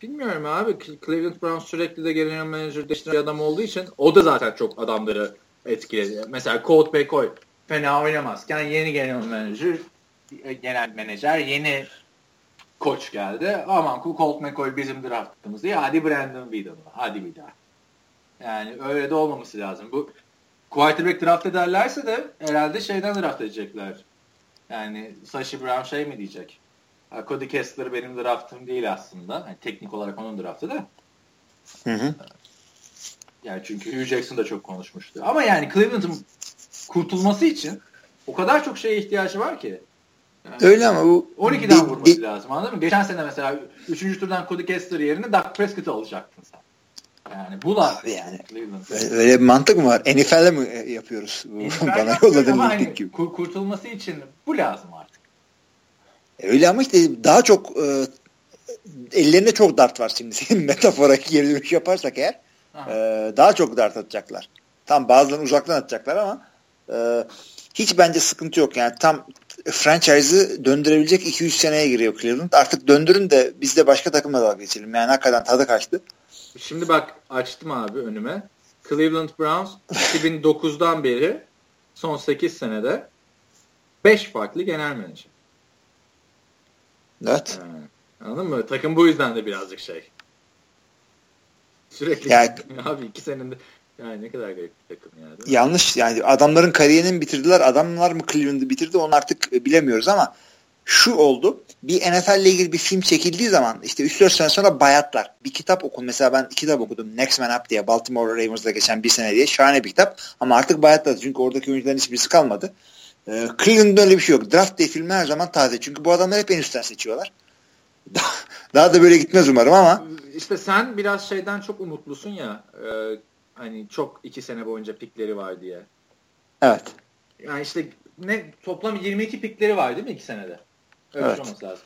bilmiyorum abi. Cleveland Browns sürekli de genel menajer değiştiren adam olduğu için o da zaten çok adamları etkiledi. Mesela Colt McCoy fena oynamazken yeni genel menajer genel menajer yeni koç geldi. Aman Colt McCoy bizim draftımız diye hadi Brandon Whedon'la hadi bir daha. Yani öyle de olmaması lazım. Bu quarterback draft ederlerse de herhalde şeyden draft edecekler. Yani Sashi Brown şey mi diyecek? Cody Kessler benim draftım değil aslında. Yani teknik olarak onun draftı da. Hı hı. Yani çünkü Hugh Jackson da çok konuşmuştu. Ama yani Cleveland'ın kurtulması için o kadar çok şeye ihtiyacı var ki. Yani Öyle ama bu 12'den vurması lazım anladın mı? Geçen sene mesela 3. turdan Cody Kessler yerine Dak Prescott'ı alacaktın sen. Yani bu da yani öyle bir mantık mı var? NFL'de mi e, yapıyoruz? <laughs> Bana yolladığın hani, gibi. Kurtulması için bu lazım artık. Öyle ama işte daha çok e, ellerinde çok dart var şimdi. Senin <laughs> metafora geri yaparsak eğer e, daha çok dart atacaklar. Tam bazılarını uzaktan atacaklar ama e, hiç bence sıkıntı yok. Yani tam franchise'ı döndürebilecek 2-3 seneye giriyor Cleveland. Artık döndürün de biz de başka takımla dalga geçelim. Yani hakikaten tadı kaçtı. Şimdi bak açtım abi önüme. Cleveland Browns 2009'dan beri son 8 senede 5 farklı genel menajer. Evet. Yani, anladın mı? Takım bu yüzden de birazcık şey. Sürekli yani, <laughs> abi iki senede yani ne kadar garip bir takım yani. Yanlış yani adamların kariyerini bitirdiler. Adamlar mı Cleveland'ı bitirdi onu artık bilemiyoruz ama şu oldu. Bir NFL ile ilgili bir film çekildiği zaman işte 3-4 sene sonra bayatlar. Bir kitap okun. Mesela ben kitap okudum. Next Man Up diye Baltimore Ravens'da geçen bir sene diye. Şahane bir kitap. Ama artık bayatladı. Çünkü oradaki oyuncuların hiçbirisi kalmadı. Ee, Cleveland'da öyle bir şey yok. Draft diye filmler her zaman taze. Çünkü bu adamlar hep en üstten seçiyorlar. <laughs> Daha da böyle gitmez umarım ama. İşte sen biraz şeyden çok umutlusun ya. E, hani çok iki sene boyunca pikleri var diye. Evet. Yani işte ne toplam 22 pikleri var değil mi iki senede? Öyle evet. olması lazım.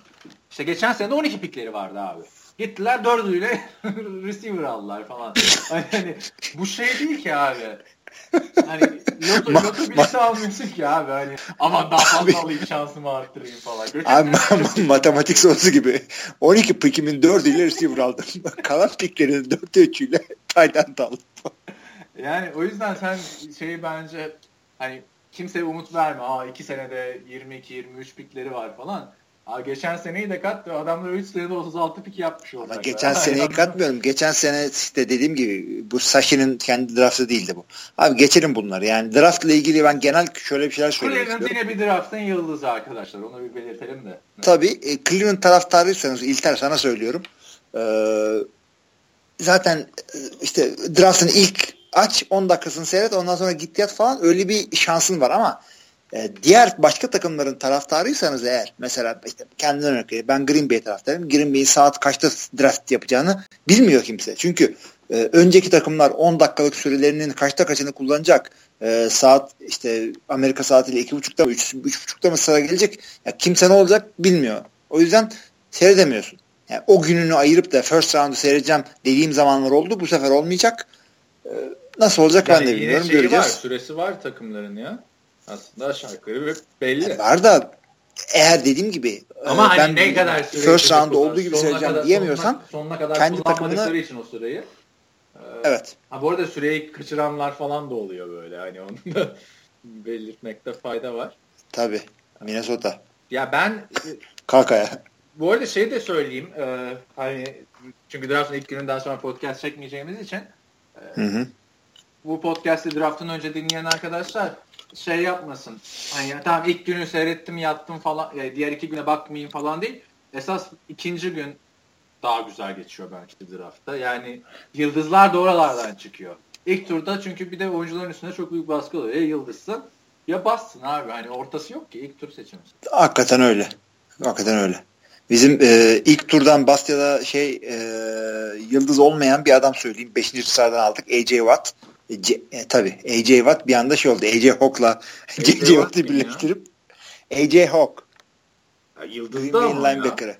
İşte geçen sene de 12 pikleri vardı abi. Gittiler dördüyle <laughs> receiver aldılar falan. hani bu şey değil ki abi. Hani loto, ma- loto birisi almıyorsun ki abi. Hani aman daha fazla alayım şansımı arttırayım falan. abi ma- matematik sorusu gibi. 12 pikimin 4'üyle receiver aldım. <laughs> Kalan piklerin 4'ü 3'üyle tight aldım. Yani o yüzden sen şeyi bence hani kimseye umut verme. Aa 2 senede 22-23 pikleri var falan. Aa, geçen seneyi de kat adamlar 3 senede 36 pik yapmış olacak. Geçen seneyi katmıyorum. Geçen sene işte dediğim gibi bu Sashi'nin kendi draftı değildi bu. Abi geçelim bunları. Yani draft ile ilgili ben genel şöyle bir şeyler söylemek Cleveland yine bir draftın yıldızı arkadaşlar. Onu bir belirtelim de. Tabii. E, Cleveland taraftarıysanız İlter sana söylüyorum. Ee, zaten e, işte draftın ilk aç 10 dakikasını seyret ondan sonra git yat falan öyle bir şansın var ama e, diğer başka takımların taraftarıysanız eğer mesela işte kendine örnek vereyim ben Green Bay taraftarıyım. Green Bay'in saat kaçta draft yapacağını bilmiyor kimse. Çünkü e, önceki takımlar 10 dakikalık sürelerinin kaçta kaçını kullanacak. E, saat işte Amerika saatiyle 2.30'da mı 3.30'da mı sıra gelecek. Ya kimse ne olacak bilmiyor. O yüzden seyredemiyorsun. Yani o gününü ayırıp da first round'u seyredeceğim dediğim zamanlar oldu. Bu sefer olmayacak. E, nasıl olacak yani ben de bilmiyorum. Göreceğiz. Var, süresi var takımların ya. Aslında aşağı yukarı belli. Yani var da eğer dediğim gibi ama hani ben ne kadar first round olduğu gibi söyleyeceğim diyemiyorsan sonuna, sonuna kadar kendi takımını için o süreyi. Ee, evet. Ha bu arada süreyi kaçıranlar falan da oluyor böyle hani onu da <laughs> belirtmekte fayda var. Tabi. Minnesota. Ya ben Kakaya. Bu arada şey de söyleyeyim. E, hani çünkü draftın ilk gününden sonra podcast çekmeyeceğimiz için e, hı hı. bu podcast'i draftın önce dinleyen arkadaşlar şey yapmasın. Hani ya, tamam ilk günü seyrettim yattım falan. Yani diğer iki güne bakmayayım falan değil. Esas ikinci gün daha güzel geçiyor belki draftta. Yani yıldızlar da oralardan çıkıyor. İlk turda çünkü bir de oyuncuların üstüne çok büyük baskı oluyor. Ya yıldızsın ya bassın abi. Hani ortası yok ki ilk tur seçimi. Hakikaten öyle. Hakikaten öyle. Bizim e, ilk turdan bast ya da şey e, yıldız olmayan bir adam söyleyeyim. Beşinci sıradan aldık. AJ Watt. E, C, e, tabii AJ Watt bir anda şey oldu. AJ Hawk'la JJ <laughs> Watt'ı birleştirip AJ Hawk. Yıldız da ama linebacker'ı.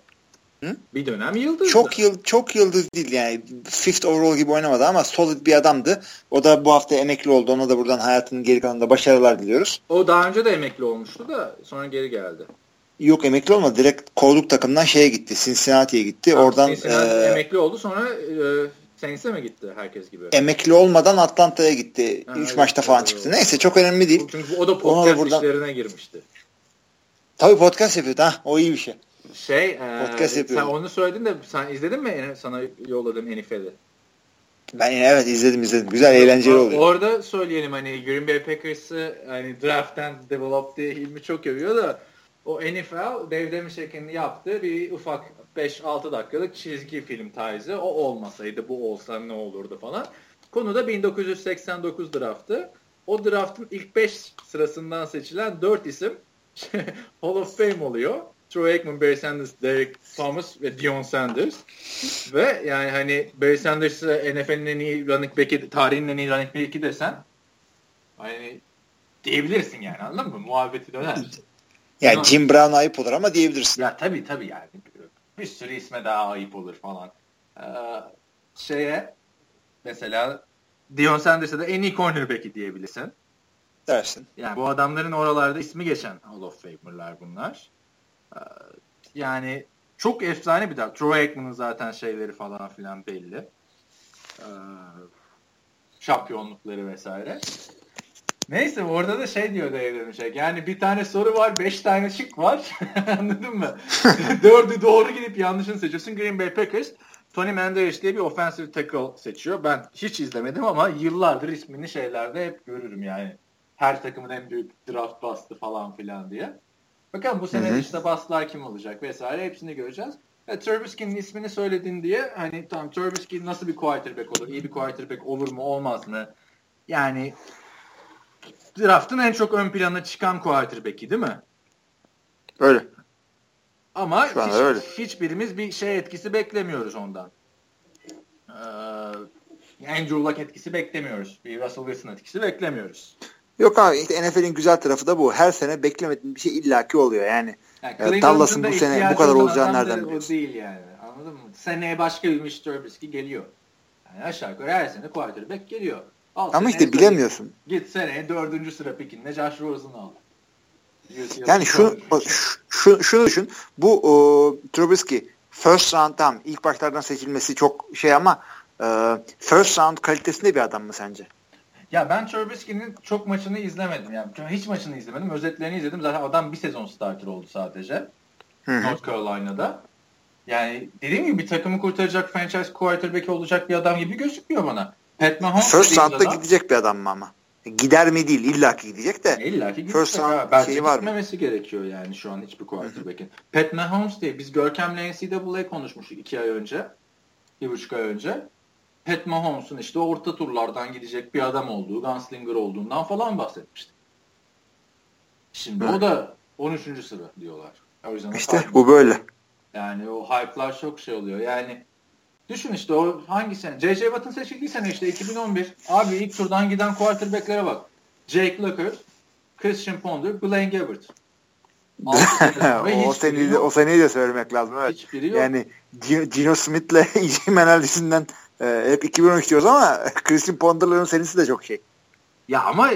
Bir dönem yıldız. Çok yıl çok yıldız değil yani. Fifth overall gibi oynamadı ama solid bir adamdı. O da bu hafta emekli oldu. Ona da buradan hayatının geri kalanında başarılar diliyoruz. O daha önce de emekli olmuştu da sonra geri geldi. Yok emekli olmadı. Direkt kovduk takımdan şeye gitti. Cincinnati'ye gitti. Ha, Oradan Cincinnati e, emekli oldu sonra e, Saints'e mi gitti herkes gibi? Emekli olmadan Atlanta'ya gitti. 3 evet, maçta falan çıktı. Neyse çok önemli değil. Çünkü o da podcast buradan... işlerine girmişti. Tabii podcast yapıyor. Ha, o iyi bir şey. Şey, e, podcast yapıyor. sen onu söyledin de sen izledin mi sana yolladığım NFL'i? Ben evet izledim izledim. Güzel eğlenceli oluyor. Orada söyleyelim hani Green Bay Packers'ı hani draft'tan develop diye Hilmi çok övüyor da o NFL Dave Demişek'in yaptığı bir ufak 5-6 dakikalık çizgi film tarzı. O olmasaydı bu olsa ne olurdu falan. Konu da 1989 draftı. O draftın ilk 5 sırasından seçilen 4 isim <laughs> Hall of Fame oluyor. Troy Aikman, Barry Sanders, Derek Thomas ve Dion Sanders. ve yani hani Barry Sanders'ı NFL'in en iyi running back'i, tarihin en iyi running back'i desen hani diyebilirsin yani anladın mı? Muhabbeti döner. Yani Jim Brown ayıp olur ama diyebilirsin. Ya tabii tabii yani. Bir sürü isme daha ayıp olur falan. Ee, şeye mesela Dion Sanders'a da en iyi cornerback'i diyebilirsin. Dersin. Yani bu adamların oralarda ismi geçen Hall of Famer'lar bunlar. Ee, yani çok efsane bir daha. Troy Aikman'ın zaten şeyleri falan filan belli. Ee, şampiyonlukları vesaire. Neyse orada da şey diyor Dave Demişek. Yani bir tane soru var, beş tane şık var. <laughs> Anladın mı? <laughs> Dördü doğru gidip yanlışını seçiyorsun. Green Bay Packers Tony Menderes diye bir offensive tackle seçiyor. Ben hiç izlemedim ama yıllardır ismini şeylerde hep görürüm yani. Her takımın en büyük draft bastı falan filan diye. Bakalım bu sene Hı-hı. işte baslar kim olacak vesaire hepsini göreceğiz. Ya, Trubisky'nin ismini söyledin diye hani tamam Trubisky nasıl bir quarterback olur? İyi bir quarterback olur mu olmaz mı? Yani draftın en çok ön plana çıkan quarterback'i değil mi? Öyle. Ama hiç, öyle. hiçbirimiz bir şey etkisi beklemiyoruz ondan. Ee, Andrew Luck etkisi beklemiyoruz. Bir Russell Wilson etkisi beklemiyoruz. Yok abi işte NFL'in güzel tarafı da bu. Her sene beklemediğin bir şey illaki oluyor yani. yani Dallas'ın bu sene bu kadar olacağını nereden biliyorsun? O değil yani. Anladın mı? Seneye başka bir Mitch Trubisky geliyor. Yani aşağı yukarı her sene quarterback geliyor. Al Ama işte bilemiyorsun. Git, seneye dördüncü sıra pikinde Josh Rosen'ı al. Yani şu, şu, şunu düşün. Bu o, Trubisky first round tam ilk başlardan seçilmesi çok şey ama e, first round kalitesinde bir adam mı sence? Ya ben Trubisky'nin çok maçını izlemedim. Yani hiç maçını izlemedim. Özetlerini izledim. Zaten adam bir sezon starter oldu sadece. Hı-hı. North Carolina'da. Yani dediğim gibi bir takımı kurtaracak franchise quarterback olacak bir adam gibi gözükmüyor bana. Pat Mahomes First round'da gidecek bir adam mı ama? Gider mi değil illa ki gidecek de. İlla ki gidecek. First round Bence şeyi var mı? gerekiyor yani şu an hiçbir quarterback'in. Pat Mahomes diye biz Görkem'le NCAA konuşmuştuk iki ay önce. Bir buçuk ay önce. Pat Mahomes'un işte orta turlardan gidecek bir adam olduğu, gunslinger olduğundan falan bahsetmiştik. Şimdi evet. o da 13. sıra diyorlar. O yüzden işte bu böyle. Yani o hype'lar çok şey oluyor. Yani düşün işte o hangi sene? J.J. Watt'ın seçildiği sene işte 2011. Abi ilk turdan giden quarterback'lere bak. Jake Locker, Christian Ponder, Blaine Gabbert. <laughs> o seneyi de, o seneyi de söylemek lazım. Evet. Hiçbiri yok. Yani Gino Smith'le <laughs> EJ Menaldez'inden e, hep 2013 diyoruz ama <laughs> Christian Ponder'ların senesi de çok şey. Ya ama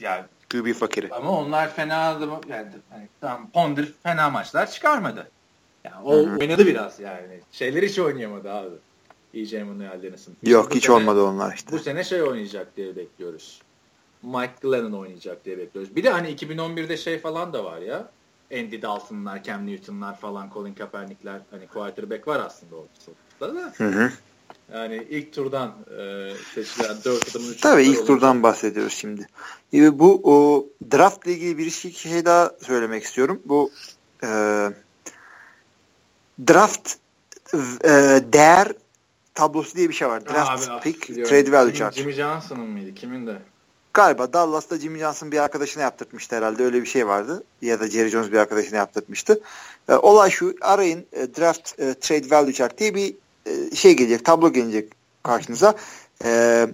ya QB fakiri. Ama onlar fena yani hani, tam Ponder fena maçlar çıkarmadı. Yani o Hı-hı. oynadı biraz yani. Şeyler hiç oynayamadı abi. EJ Manuel Dennis'in. Yok hiç sene, olmadı onlar işte. Bu sene şey oynayacak diye bekliyoruz. Mike Glennon oynayacak diye bekliyoruz. Bir de hani 2011'de şey falan da var ya. Andy Dalton'lar, Cam Newton'lar falan, Colin Kaepernick'ler hani quarterback var aslında ortada da. Hı hı. Yani ilk turdan e, seçilen 4 adamın 3 Tabii ilk olacak. turdan bahsediyoruz şimdi. E, bu o, draft ile ilgili bir şey, şey daha söylemek istiyorum. Bu e, draft e, değer tablosu diye bir şey var. Draft Abi, pick, biliyorum. trade value chart. Jimmy Johnson'ın mıydı? Kimin de? Galiba Dallas'ta Jimmy Johnson bir arkadaşına yaptırmıştı herhalde. Öyle bir şey vardı. Ya da Jerry Jones bir arkadaşına yaptırmıştı. E, olay şu. Arayın e, draft e, trade value chart diye bir e, şey gelecek, tablo gelecek karşınıza. E,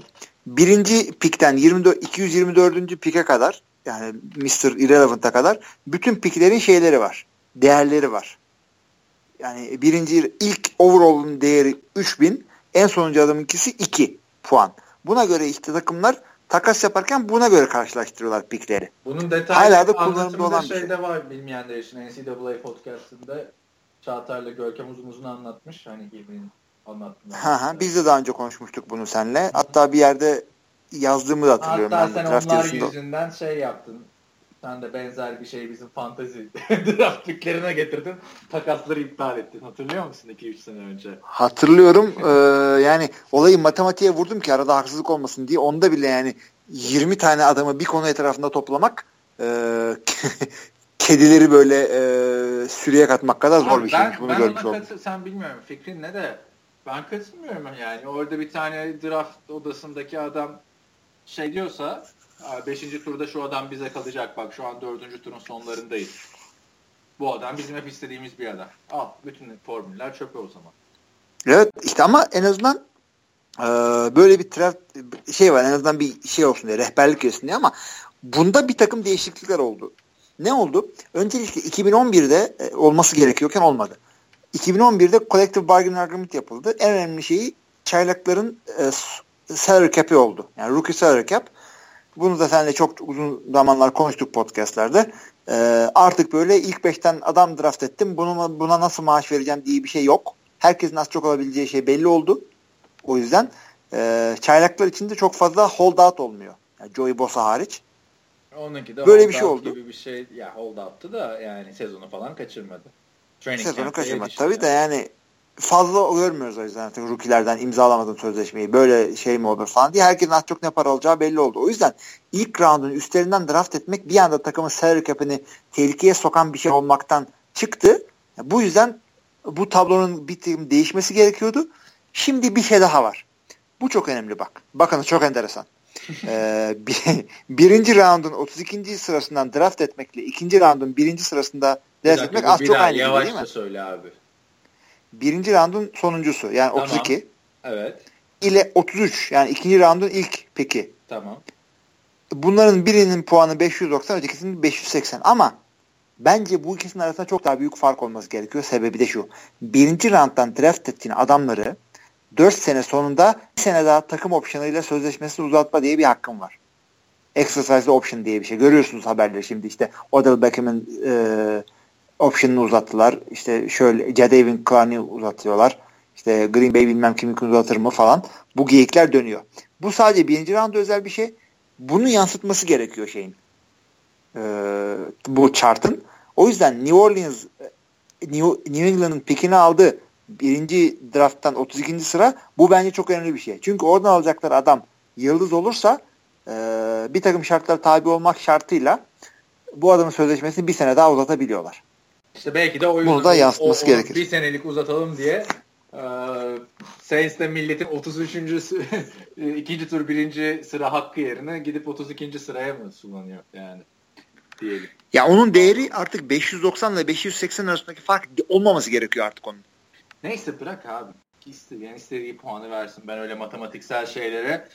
birinci pikten 24, 224. pike kadar yani Mr. Irrelevant'a kadar bütün piklerin şeyleri var. Değerleri var. Yani birinci ilk overall'un değeri 3000 en sonuncu adamınkisi 2 puan. Buna göre işte takımlar takas yaparken buna göre karşılaştırıyorlar pikleri. Bunun detaylı Hala da kullanımda olan bir şey. var bilmeyenler için NCAA podcastında Çağatay'la Görkem uzun uzun anlatmış. Hani birbirinin anlattım. Ha ha, biz de daha önce konuşmuştuk bunu seninle. Hatta bir yerde yazdığımı da hatırlıyorum. Hatta ben sen onlar yüzünden şey yaptın. Sen de benzer bir şey bizim fantezi <laughs> draft liglerine getirdin. Takasları iptal ettin. Hatırlıyor musun 2-3 sene önce? Hatırlıyorum. ee, yani olayı matematiğe vurdum ki arada haksızlık olmasın diye. Onda bile yani 20 tane adamı bir konu etrafında toplamak e, <laughs> kedileri böyle e, sürüye katmak kadar zor Abi bir şeymiş. Bunu ben görmüş ona katı, sen bilmiyorum fikrin ne de ben katılmıyorum yani. Orada bir tane draft odasındaki adam şey diyorsa 5. turda şu adam bize kalacak bak şu an 4. turun sonlarındayız. Bu adam bizim hep istediğimiz bir adam. Al bütün formüller çöpe o zaman. Evet işte ama en azından e, böyle bir draft şey var en azından bir şey olsun diye rehberlik olsun diye ama bunda bir takım değişiklikler oldu. Ne oldu? Öncelikle 2011'de e, olması gerekiyorken olmadı. 2011'de collective bargaining agreement yapıldı. En önemli şeyi çaylakların e, salary cap'i oldu. Yani rookie salary cap. Bunu da seninle çok uzun zamanlar konuştuk podcastlerde. E, artık böyle ilk beşten adam draft ettim. Bunu, buna nasıl maaş vereceğim diye bir şey yok. Herkesin az çok olabileceği şey belli oldu. O yüzden e, çaylaklar içinde çok fazla holdout olmuyor. Yani Joey Bosa hariç. Onunki de böyle bir şey oldu. Gibi bir şey ya holdout'tu da yani sezonu falan kaçırmadı. Training sezonu kaçırmadı. Tabii de yani fazla görmüyoruz o yüzden artık rookie'lerden imzalamadığın sözleşmeyi böyle şey mi olur falan diye herkesin az çok ne para alacağı belli oldu. O yüzden ilk roundun üstlerinden draft etmek bir anda takımın salary cap'ini tehlikeye sokan bir şey olmaktan çıktı. Bu yüzden bu tablonun bir değişmesi gerekiyordu. Şimdi bir şey daha var. Bu çok önemli bak. Bakın çok enteresan. <laughs> ee, bir, birinci roundun 32. sırasından draft etmekle ikinci roundun birinci sırasında draft etmek az çok aynı yavaş değil mi? söyle abi. Birinci roundun sonuncusu yani tamam. 32. Evet. ile 33 yani ikinci roundun ilk peki. Tamam. Bunların birinin puanı 590 ötekisinin 580 ama bence bu ikisinin arasında çok daha büyük fark olması gerekiyor. Sebebi de şu. Birinci rounddan draft ettiğin adamları 4 sene sonunda bir sene daha takım optionıyla sözleşmesini uzatma diye bir hakkın var. Exercise option diye bir şey. Görüyorsunuz haberleri şimdi işte Odell Beckham'ın e, option'ını uzattılar. İşte şöyle Jadavion Clowney'i uzatıyorlar. İşte Green Bay bilmem kimi uzatır mı falan. Bu geyikler dönüyor. Bu sadece birinci round özel bir şey. Bunu yansıtması gerekiyor şeyin. Ee, bu chart'ın. O yüzden New Orleans New, New England'ın pikini aldı birinci drafttan 32. sıra bu bence çok önemli bir şey. Çünkü oradan alacakları adam yıldız olursa e, bir takım şartlar tabi olmak şartıyla bu adamın sözleşmesini bir sene daha uzatabiliyorlar. İşte belki de o yüzden Bunu da yansıtması o, gerekir. Bir senelik uzatalım diye e, Saints'te milletin 33. <laughs> ikinci tur birinci sıra hakkı yerine gidip 32. sıraya mı sulanıyor yani diyelim. Ya onun değeri artık 590 ile 580 arasındaki fark olmaması gerekiyor artık onun. Neyse bırak abi. İsteyen istediği puanı versin. Ben öyle matematiksel şeylere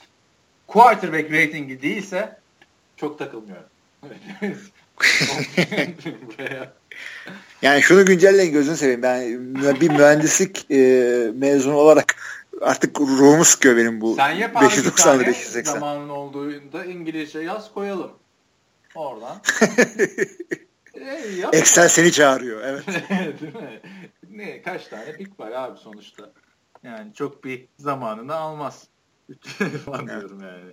quarterback ratingi değilse çok takılmıyorum. <laughs> <laughs> yani şunu güncelleyin gözünü seveyim. Ben bir mühendislik e, mezunu olarak artık ruhumu sıkıyor benim bu Sen yap 590 580. Zamanın olduğunda İngilizce yaz koyalım. Oradan. <laughs> e, Excel seni çağırıyor. Evet. <laughs> Değil mi? ne kaç tane pik var abi sonuçta. Yani çok bir zamanını almaz. <laughs> falan diyorum yani.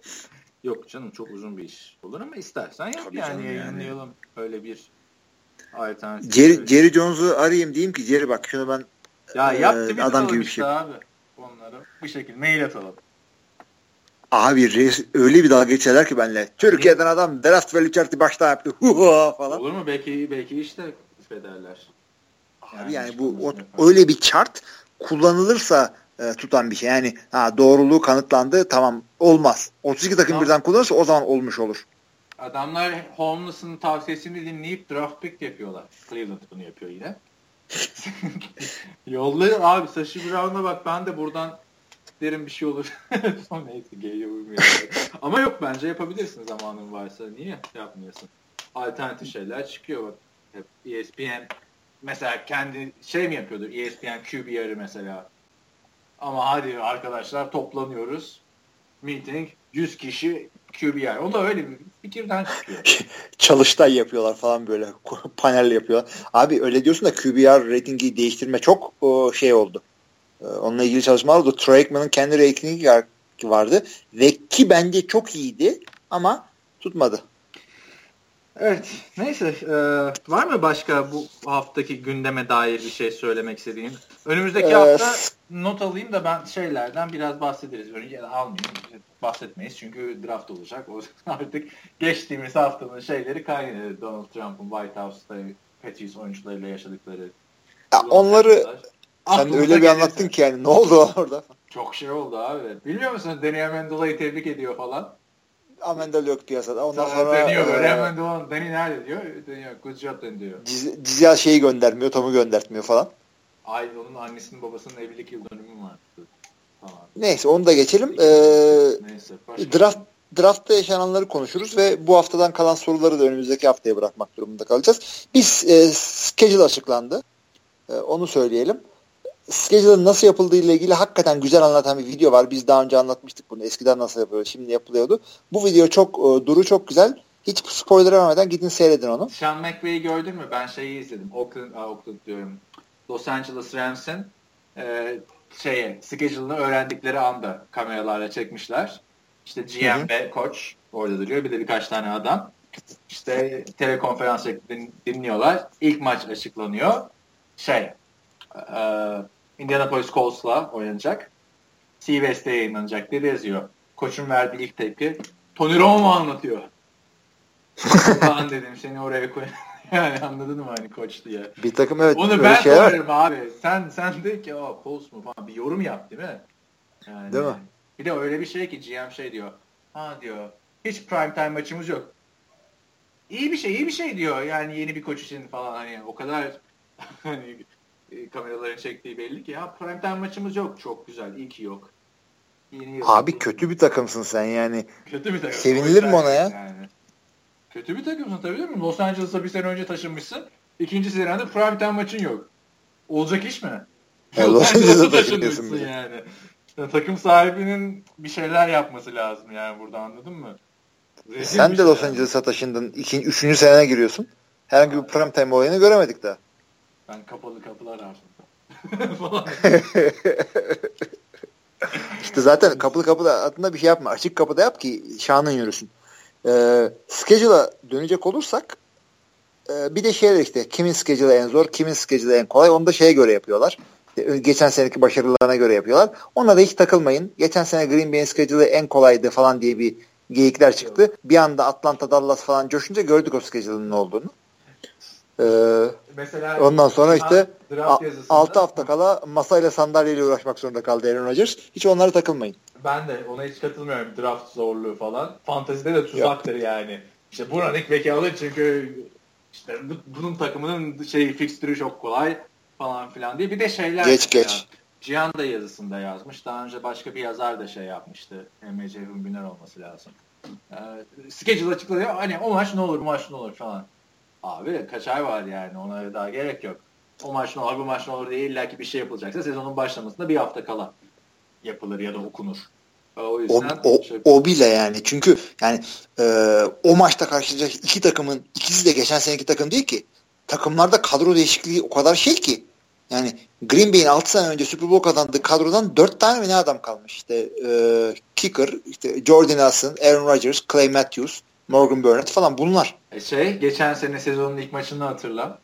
Yok canım çok uzun bir iş olur ama istersen yap Tabii yani yayınlayalım. Yani. Öyle bir alternatif. Jerry, Jerry Jones'u arayayım diyeyim ki Jerry bak şunu ben ya yap e, adam gibi bir şey. Abi. Onlara bir şekilde mail atalım. Abi reis, öyle bir dalga geçerler ki benle. Türkiye'den adam draft value chart'ı başta yaptı. Huha falan. Olur mu? Belki belki işte federler. Abi yani, yani bu o, öyle bir chart kullanılırsa e, tutan bir şey. Yani ha, doğruluğu kanıtlandı tamam olmaz. 32 takım tamam. birden kullanırsa o zaman olmuş olur. Adamlar Holmes'ın tavsiyesini dinleyip draft pick yapıyorlar. Cleveland bunu yapıyor yine. <laughs> Yollayın abi Sashi Brown'a bak ben de buradan derim bir şey olur. <laughs> Son neyse geliyor Ama yok bence yapabilirsin zamanın varsa. Niye yapmıyorsun? Alternatif şeyler çıkıyor bak. Hep ESPN mesela kendi şey mi yapıyordu ESPN QBR'ı mesela. Ama hadi arkadaşlar toplanıyoruz. Meeting 100 kişi QBR. O da öyle bir fikirden çıkıyor. <laughs> Çalıştay yapıyorlar falan böyle. Panel yapıyorlar. Abi öyle diyorsun da QBR ratingi değiştirme çok o, şey oldu. Ee, onunla ilgili çalışmalar oldu. Troy Aikman'ın kendi ratingi vardı. Ve ki bence çok iyiydi ama tutmadı. Evet. Neyse. E, var mı başka bu haftaki gündeme dair bir şey söylemek istediğin? Önümüzdeki ee, hafta not alayım da ben şeylerden biraz bahsederiz. Önce almayayım. Bahsetmeyiz çünkü draft olacak. O <laughs> artık geçtiğimiz haftanın şeyleri kaynadı. Donald Trump'ın White House'da Patriots oyuncularıyla yaşadıkları. Ya onları sen öyle bir anlattın ki yani ne oldu orada? Çok şey oldu abi. Bilmiyor musun? Danny Amendola'yı tebrik ediyor falan. Amendola yok piyasada. Ondan sonra, sonra deniyor böyle. E, Amendola Danny nerede diyor. Deniyor. Good job diyor. Cizel şeyi göndermiyor. Tom'u göndertmiyor falan. Ay onun annesinin babasının evlilik yıl dönümü var. Tamam. Neyse onu da geçelim. Ee, Neyse. Draft draftta yaşananları konuşuruz ve bu haftadan kalan soruları da önümüzdeki haftaya bırakmak durumunda kalacağız. Biz e, schedule açıklandı. E, onu söyleyelim schedule'ın nasıl yapıldığı ile ilgili hakikaten güzel anlatan bir video var. Biz daha önce anlatmıştık bunu. Eskiden nasıl yapılıyor, şimdi yapılıyordu. Bu video çok e, duru çok güzel. Hiç spoiler vermeden gidin seyredin onu. Sean McVay'i gördün mü? Ben şeyi izledim. Oakland, aa, Oakland diyorum. Los Angeles Rams'in e, şeye, schedule'ını öğrendikleri anda kameralarla çekmişler. İşte GM ve koç orada duruyor. Bir de birkaç tane adam. İşte telekonferans şeklinde dinliyorlar. İlk maç açıklanıyor. Şey, e, Indianapolis Colts'la oynanacak. CBS'de yayınlanacak diye yazıyor. Koçun verdiği ilk tepki. Tony Romo anlatıyor. <laughs> ben dedim seni oraya koy. <laughs> yani anladın mı hani koç diye. Bir takım evet. Onu ben şeyler... sorarım abi. Sen sen de ki o Colts mu falan bir yorum yap değil mi? Yani, değil mi? Bir de öyle bir şey ki GM şey diyor. Ha diyor. Hiç prime time maçımız yok. İyi bir şey, iyi bir şey diyor. Yani yeni bir koç için falan hani o kadar <laughs> hani e, kameraların çektiği belli ki ya prime time maçımız yok. Çok güzel. İyi ki yok. Yeni Abi kötü bir takımsın sen yani. Kötü bir takım. Sevinilir mi ona ya? Yani. Kötü bir takımsın tabii değil mi? Los Angeles'a bir sene önce taşınmışsın. İkinci senede prime time maçın yok. Olacak iş mi? Ya Los <laughs> Angeles'a taşınmışsın yani. yani. Takım sahibinin bir şeyler yapması lazım yani burada anladın mı? Rezil Sen de Los şey Angeles'a taşındın. İkinci, üçüncü senene giriyorsun. Herhangi bir prime time olayını göremedik daha. Ben kapalı kapılar ardında. <laughs> falan. <laughs> İşte zaten kapalı kapıda adında bir şey yapma. Açık kapıda yap ki şanın yürüsün. Ee, schedule'a dönecek olursak e, bir de şey işte kimin schedule'ı en zor, kimin schedule'ı en kolay onu da şeye göre yapıyorlar. Geçen seneki başarılarına göre yapıyorlar. Ona da hiç takılmayın. Geçen sene Green Bay'in schedule'ı en kolaydı falan diye bir geyikler çıktı. Bir anda Atlanta, Dallas falan coşunca gördük o schedule'ın ne olduğunu. Ee, Mesela ondan sonra işte 6 hafta kala masayla sandalyeyle uğraşmak zorunda kaldı Aaron Rodgers. Hiç onlara takılmayın. Ben de ona hiç katılmıyorum. Draft zorluğu falan. Fantezide de tuzaktır Yok. yani. İşte bu running back'i alır çünkü işte bunun takımının şey fixtürü çok kolay falan filan diye. Bir de şeyler geç geç. Cihan da yazısında yazmış. Daha önce başka bir yazar da şey yapmıştı. Emre Cevim Güner olması lazım. Ee, schedule açıklanıyor. Hani o maç ne olur, bu maç ne olur falan. Abi kaç ay var yani ona daha gerek yok. O maç ne olur bu maç ne olur diye illa ki bir şey yapılacaksa sezonun başlamasında bir hafta kala yapılır ya da okunur. O, yüzden o, o, şey... o bile yani çünkü yani e, o maçta karşılaşacak iki takımın ikisi de geçen seneki takım değil ki. Takımlarda kadro değişikliği o kadar şey ki yani Green Bay'in 6 sene önce Super Bowl kazandığı kadrodan 4 tane mi ne adam kalmış. İşte e, kicker, işte Jordan Nelson, Aaron Rodgers, Clay Matthews, Morgan Burnett falan bunlar. E şey geçen sene sezonun ilk maçını hatırla.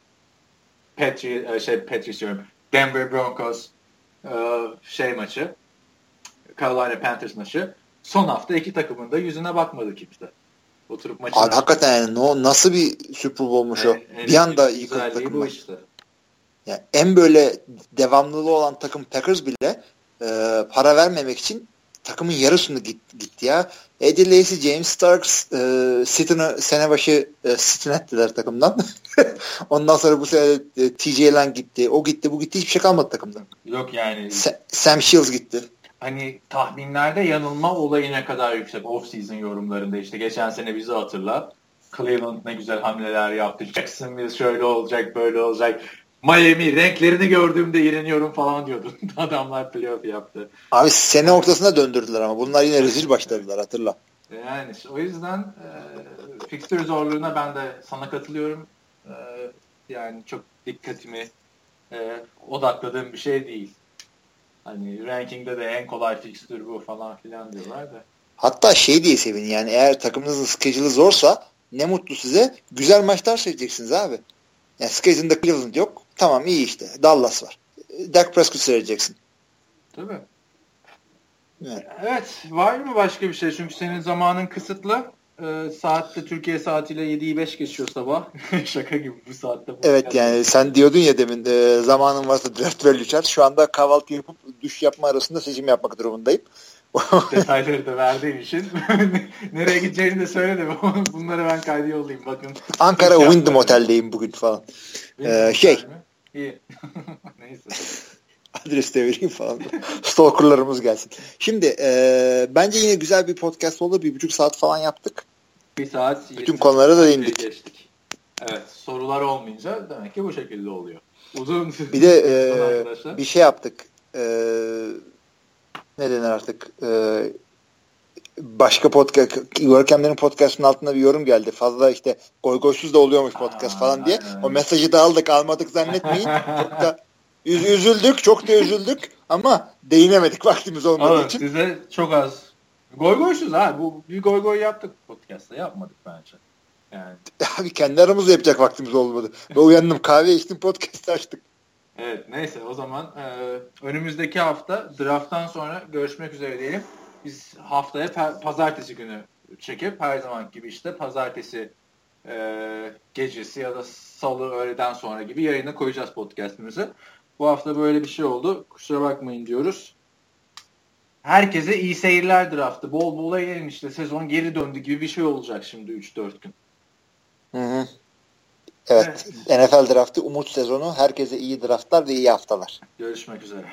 Petri, e, şey Patriots diyorum. Denver Broncos e, şey maçı. Carolina Panthers maçı. Son hafta iki takımın da yüzüne bakmadı kimse. Oturup maçı. Abi hakikaten yani no, nasıl bir Super Bowl'muş o. bir anda yıkıldı takım. Bu işte. Yani en böyle devamlılığı olan takım Packers bile e, para vermemek için takımın yarısını git, gitti ya. Eddie Lacy, James Starks, e, Sitton'u sene başı e, Sitton ettiler takımdan. <laughs> Ondan sonra bu sene e, TJ Lang gitti. O gitti, bu gitti. Hiçbir şey kalmadı takımdan. Yok yani. Sa- Sam Shields gitti. Hani tahminlerde yanılma olayı ne kadar yüksek off-season yorumlarında işte geçen sene bizi hatırla. Cleveland ne güzel hamleler yaptı. Jacksonville şöyle olacak, böyle olacak. Miami renklerini gördüğümde iğreniyorum falan diyordun. <laughs> Adamlar playoff yaptı. Abi sene ortasına döndürdüler ama bunlar yine rezil başladılar hatırla. Yani o yüzden e, fixture zorluğuna ben de sana katılıyorum. E, yani çok dikkatimi e, odakladığım bir şey değil. Hani rankingde de en kolay fixture bu falan filan diyorlar da. Hatta şey diye sevin yani eğer takımınızın schedule'ı zorsa ne mutlu size. Güzel maçlar seyredeceksiniz abi. Yani schedule'ında Cleveland yok. Tamam iyi işte. Dallas var. Dak Prescott seyredeceksin. Tabii. Evet. evet. Var mı başka bir şey? Çünkü senin zamanın kısıtlı. Ee, saatte Türkiye saatiyle 7'yi 5 geçiyor sabah. <laughs> Şaka gibi bu saatte. Bu evet yani sen diyordun ya demin e, zamanın varsa draft ve Lüçer. Şu anda kahvaltı yapıp duş yapma arasında seçim yapmak durumundayım. Detayları da verdiğin için <laughs> nereye gideceğini de söyle de <laughs> bunları ben kaydı yollayayım bakın. Ankara Wyndham Otel'deyim bugün falan. Ee, şey. İyi. <laughs> Neyse. Adres de vereyim falan. Stalkerlarımız gelsin. Şimdi e, bence yine güzel bir podcast oldu. Bir buçuk saat falan yaptık. Bir saat. Bütün konulara da indik. Geçtik. Evet. Sorular olmayınca demek ki bu şekilde oluyor. Uzun. Bir de e, bir şey yaptık. E, ne denir artık e, başka podcast Görkemlerin podcastının altında bir yorum geldi. Fazla işte goy goysuz da oluyormuş podcast Aa, falan diye. O mesajı da aldık almadık zannetmeyin. çok da üz üzüldük çok da üzüldük ama değinemedik vaktimiz olmadığı Oğlum, için. Size çok az goy goysuz ha. Bu bir goy goy yaptık podcast'ta yapmadık bence. Yani. Abi kendi aramızda yapacak vaktimiz olmadı. Ben uyandım kahve içtim podcast açtık. Evet neyse o zaman e, önümüzdeki hafta drafttan sonra görüşmek üzere diyelim. Biz haftaya pazartesi günü çekip her zaman gibi işte pazartesi e, gecesi ya da salı öğleden sonra gibi yayına koyacağız podcastimizi. Bu hafta böyle bir şey oldu. Kusura bakmayın diyoruz. Herkese iyi seyirler draftı. Bol bol eğlenin işte. Sezon geri döndü gibi bir şey olacak şimdi 3-4 gün. Hı hı. Evet, evet. NFL draftı umut sezonu. Herkese iyi draftlar ve iyi haftalar. Görüşmek üzere.